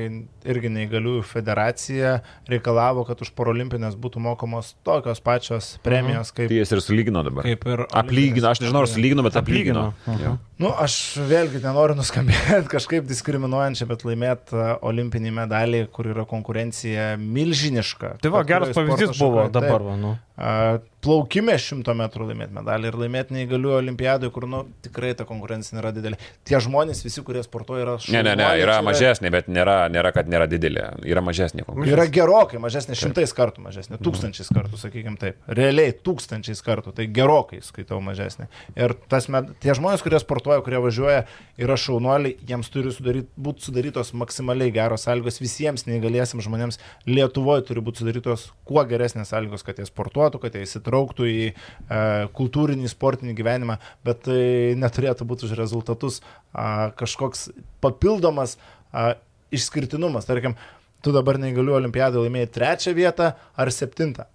irgi neįgaliųjų federacija reikalavo, kad už parolimpinės būtų mokamos tokios pačios premijos kaip, Tai jis ir sulygino dabar. kaip ir... Aplygino, aš nežinau, ar sulygino, bet aplygino. Aplygino. Jo. Nu, aš vėlgi nenoriu nuskambėti kažkaip diskriminuojančiai, bet laimėti olimpinį medalį, kur yra konkurencija milžiniška. Tai va, geras pavyzdys buvo šakoje, dabar, va, nu. A, Plaukime šimto metrų laimėti medalį ir laimėti neįgaliųjų olimpiadui, kur, nu, tikrai ta konkurencija nėra didelė. Tie žmonės, visi, kurie sportuoja, yra Ne, ne, ne, šaunuoliai, yra mažesnė, bet nėra, nėra, kad nėra didelė. Yra mažesnė konkurencija. Yra gerokai mažesnė, šimtais kartų mažesnė, tūkstančiais kartų, sakykime taip. Realiai tūkstančiais kartų, tai gerokai skaitau mažesnė. Ir tas, med... tie žmonės, kurie sportuoja, kurie važiuoja, yra šaunuoliai, jiems turi sudaryt, būti sudarytos maksimaliai geros sąlygos visiems neįgaliesiams žmonėms. Lietuvoje turi būti sudarytos kuo geresnės sąlygos, kad jie sportuotų, kad jie įsitrauktų į e, kultūrinį, sportinį gyvenimą, bet tai neturėtų būti už rezultatus a, kažkoks papildomas a, išskirtinumas. Tarkim, tu dabar neįgalių olimpiadai laimėjai trečią vietą ar septintą.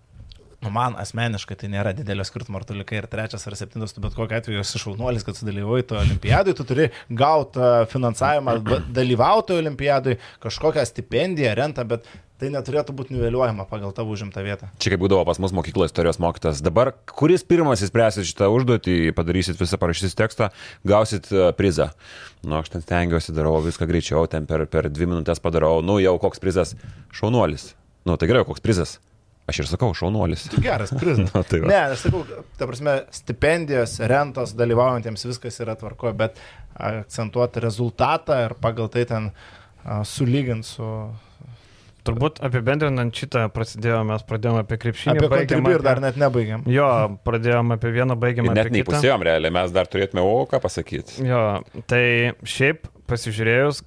Nu, man asmeniškai tai nėra didelio skirtumo, ar tu likai ir trečias ar septintas, tu bet kokiu atveju esi šaunuolis, kad sudalyvauji to olimpiadui, tu turi gauti finansavimą ba- dalyvauti olimpiadui, kažkokią stipendiją, rentą, bet tai neturėtų būti niveliuojama pagal tavo užimtą vietą. Čia kaip būdavo pas mus mokyklos istorijos mokytas. Dabar, kuris pirmas įspręsit šitą užduotį, padarysit visą, parašysit tekstą, gausit e, prizą. Nu, aš ten stengiuosi, darau viską greičiau, ten per, per dvi minutės padarau, nu jau koks prizas. Šaunuolis. Nu, tai gerai, koks prizas. Aš ir sakau, šaunuolis. Geras prizas. Na, tai va. ne, aš sakau, ta prasme, stipendijos, rentos dalyvaujantiems viskas yra tvarkoje, bet akcentuoti rezultatą ir pagal tai ten a, sulyginti su... Turbūt apibendrinant šitą prasidėjo, mes pradėjome apie krepšinį. Apie kontribį ir dar net nebaigiam. Jo, pradėjome apie vieną, baigėme Net apie kitą. neįpusėjom realiai, mes dar turėtume, o ką pasakyti. Jo, tai šiaip pasižiūrėjus,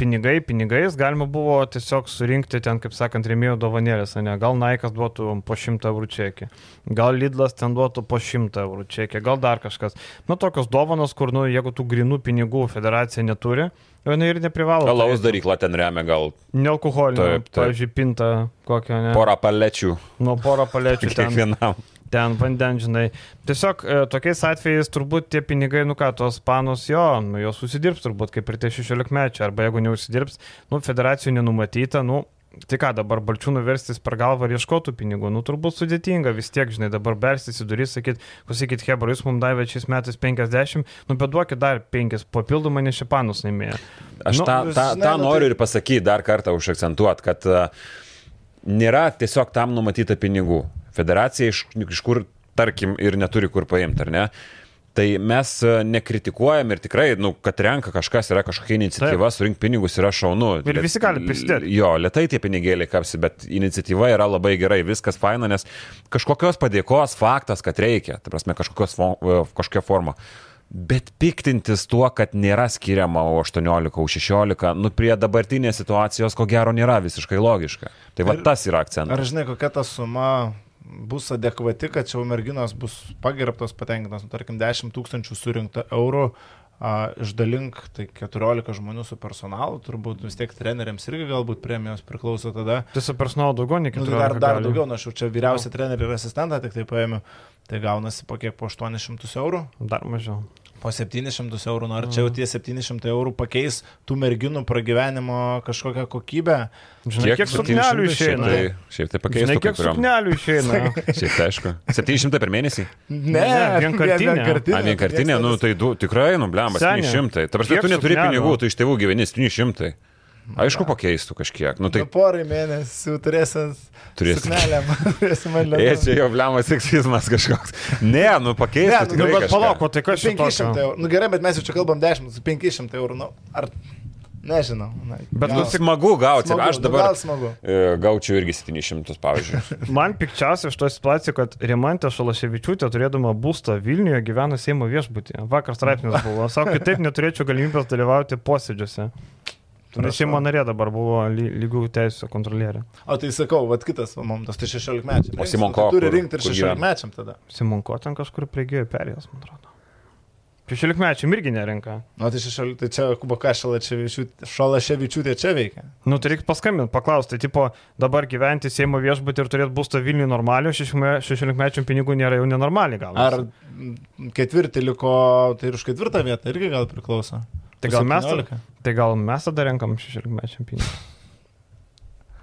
pinigai, pinigais galima buvo tiesiog surinkti ten, kaip sakant, remėjų dovanėlės, ne? Gal Naikas duotų po 100 eurų čekį, gal Lidlas ten duotų po 100 eurų čekį, gal dar kažkas. Nu, tokios dovanos, kur, nu, jeigu tų grinų pinigų federacija neturi, jinai ir neprivalo. Alaus darykla ten remia gal Nealkoholinio, pavyzdžiui, pinta kokią, ne? porą palečių Nuo porą palėčių ten. kiekvienam. ten vandens, žinai. Tiesiog e, tokiais atvejais turbūt tie pinigai, nu ką, tos panos jo, nu jos užsidirbs turbūt kaip ir tie 16 mečiai, arba jeigu neužsidirbs, nu federacijų nenumatyta, nu tai ką dabar balčiūnų verstis per galvą ir ieškotų pinigų, nu turbūt sudėtinga vis tiek, žinai, dabar berstis į duris, sakyt, pasakyti, Hebra, jūs mums davė šiais metais 50, nu bet duokit dar 5 papildomai, nes šie panus laimėjo. Aš Nu, tą, tą, žinai, tą nu, noriu tai- ir pasakyti, dar kartą užakcentuoti, kad a, nėra tiesiog tam numatyta pinigų. Federacija iš, iš kur, tarkim, ir neturi kur paimti, ar ne? Tai mes a, nekritikuojam ir tikrai, nu, kad renka kažkas, yra kažkokia iniciatyva, surinkti pinigus yra šaunu. Ir visi gali prisidėti. Jo, lietai tie pinigėliai kapsi, bet iniciatyva yra labai gerai, viskas faina, nes kažkokios padėkos faktas, kad reikia, tai prasme, e, kažkokia forma. Bet piktintis tuo, kad nėra skiriama o 18, o 16, nu prie dabartinės situacijos ko gero nėra visiškai logiška. Tai va Ir- tas yra akcentas. Ar žinai, kokia ta suma bus adekvati, kad čia merginos bus pagerbtos, patenkintos, nu, tarkim, 10 tūkstančių surinkta eurų, a, išdalink tai 14 žmonių su personalu, turbūt vis tiek treneriams irgi galbūt premijos priklauso tada. Tai su personalu daugiau Nu, 14. tai dar, dar daugiau, na aš jau čia vyriausią trenerių ir asistentą tik tai paėmiau, tai gaunasi po kiek, po 800 eurų. Dar mažiau. Po 700 eurų, nu ar čia jau tie 700 eurų pakeis tų merginų pragyvenimo kažkokią kokybę? Žinai, kiek, kiek suknelių 700? išeina? Šiaip tai, šiaip tai Žinai, pakeistų kai kiek suknelių išeina? Šiaip tai aišku. 700 per mėnesį? Ne, vienkartinė. A, vienkartinė, nu tai du, tikrai, nu blembas, Seni, 700. Ta prasme, tu neturi suknelių? pinigų, tu iš tėvų gyveni 700. Aišku, pakeistų kažkiek. Nu tai Tai porai mėnesių turėsim man Jie čia jau blemas seksizmas kažkoks. Ne, nu pakeistų Ne, nu, Nu, bet palauk, tai kas čia 500 tokio? eurų. Nu gerai, bet mes jau čia kalbam 10, su 500 eurų. Nu, ar nežinau. Na, Bet Nu, smagu gauti. smagu, Aš nu, dabar e, gaučiau irgi 700, pavyzdžiui. Man pikčiausia iš to situacijų, kad Rimantė Šalaševičiūtė turėdama būstą Vilniuje gyvena Seimo viešbutyje. Vakar straipsnis buvo. Sako, kitaip neturėčiau galimybės dalyvauti posėdžiuose. Nes Seimo narė dabar buvo ly- lygių teisų kontrolierė. O tai sakau, vad kitas momentas, tai 16 mečiam. O Simonko Turi kur- rinkti ir kur 16 gyvena? mečiam tada. Simonko ten kažkur priegėjo perėjęs, man atrodo. 16 mečių irgi nerenka. Nu, tai 16, tai čia Kubo Šalaševičiūtė čia veikia. Nu, tai reikia paskambinti, paklausti, tai tipo, dabar gyventi Seimo viešbutį ir turėti būstą Vilniui normalių, 16 mečių pinigų nėra jau nenormaliai gal. Ar ketvirtį liko, tai ir už ketvirtą vietą irgi gal priklauso. Tai gal mes, 17. tai gal mes tada renkam 16 mečių pinigus.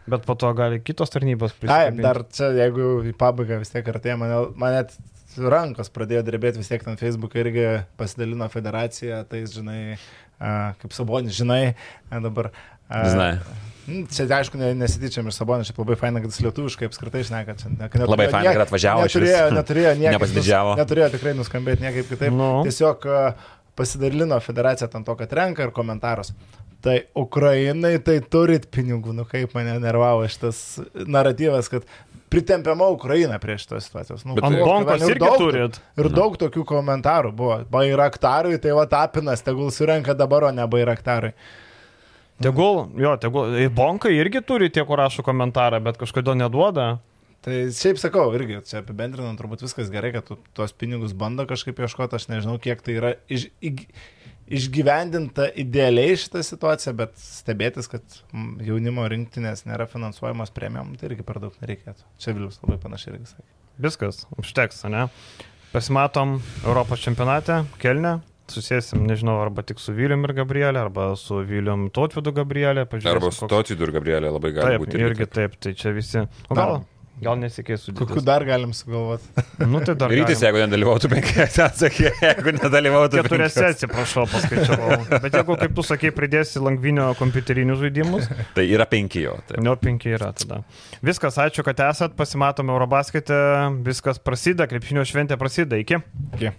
Bet po to gali kitos tarnybos Ai, prisikabinti. dar čia, jeigu į pabaigą vis tiek artėja, mane, man net rankos pradėjo drebėti vis tiek ten Facebook'e irgi pasidalino federacija, tai žinai, a, kaip Sabonis, žinai, dabar. a, Žinai. Čia, aišku, ne- nesityčiam iš Sabonio, šiaip labai faina, kad jis lietuviškai apskritai šneka. Čia, ne, kad Labai neturėjo faina, kad atvažiavo. Neturėjo, neturėjo, Nepasididžiavo. nus- Neturėjo tikrai nuskambėti niekaip kitaip. Nu. Tiesiog a, pasidalino federacija ant to, kad renka ir komentarus. Tai Ukrainai tai turit pinigų, nu kaip mane nervavo šitas naratyvas, kad pritempiama Ukraina prie šitos situacijos. Nu, Ant bonkos ir irgi daug- turit. Ir daug tokių komentarų buvo. Bairaktarui tai va tapinas, tegul surenka dabar, o ne bairaktarui. Tegul, jo, tegul. Bonkai irgi turi tie, kur rašo komentarą, bet kažkodėl neduoda. Tai šiaip sakau, irgi čia apibendrinant, turbūt viskas gerai, kad tu tuos pinigus bando kažkaip ieškoti, aš nežinau, kiek tai yra iš, iš, išgyvendinta idealiai šitą situaciją, bet stebėtis, kad mm, jaunimo rinktinės nėra finansuojamos premium, tai irgi per daug nereikėtų. Čia Vilius labai panašiai irgi sakė. Viskas, užteks, ne? Pasimatom Europos čempionate, Kelne, susėsim, nežinau, arba tik su Vilium ir Gabrielė, arba su Vilium Totvidu Gabrielė. Arba su koks- Totidu ir Gabrielė labai gali Taip, būti. irgi taip, tai čia visi. O gal, gal nesikeis su Kokiu dar galim sugalvoti? Nu, tai dar. Rytis, jeigu nedalyvautų penkiose, atsakė, jeigu nedalyvautų Keturiose, atsiprašau, paskaičiavau. Bet jeigu, kaip tu sakei, pridėsi langvinio kompiuterinius žaidimus, Tai yra penki jo. Tai. nu, penki yra tada. Viskas, ačiū, kad esat, pasimatom Eurobaskete, viskas prasideda, krepšinio šventė prasideda, iki. Okay.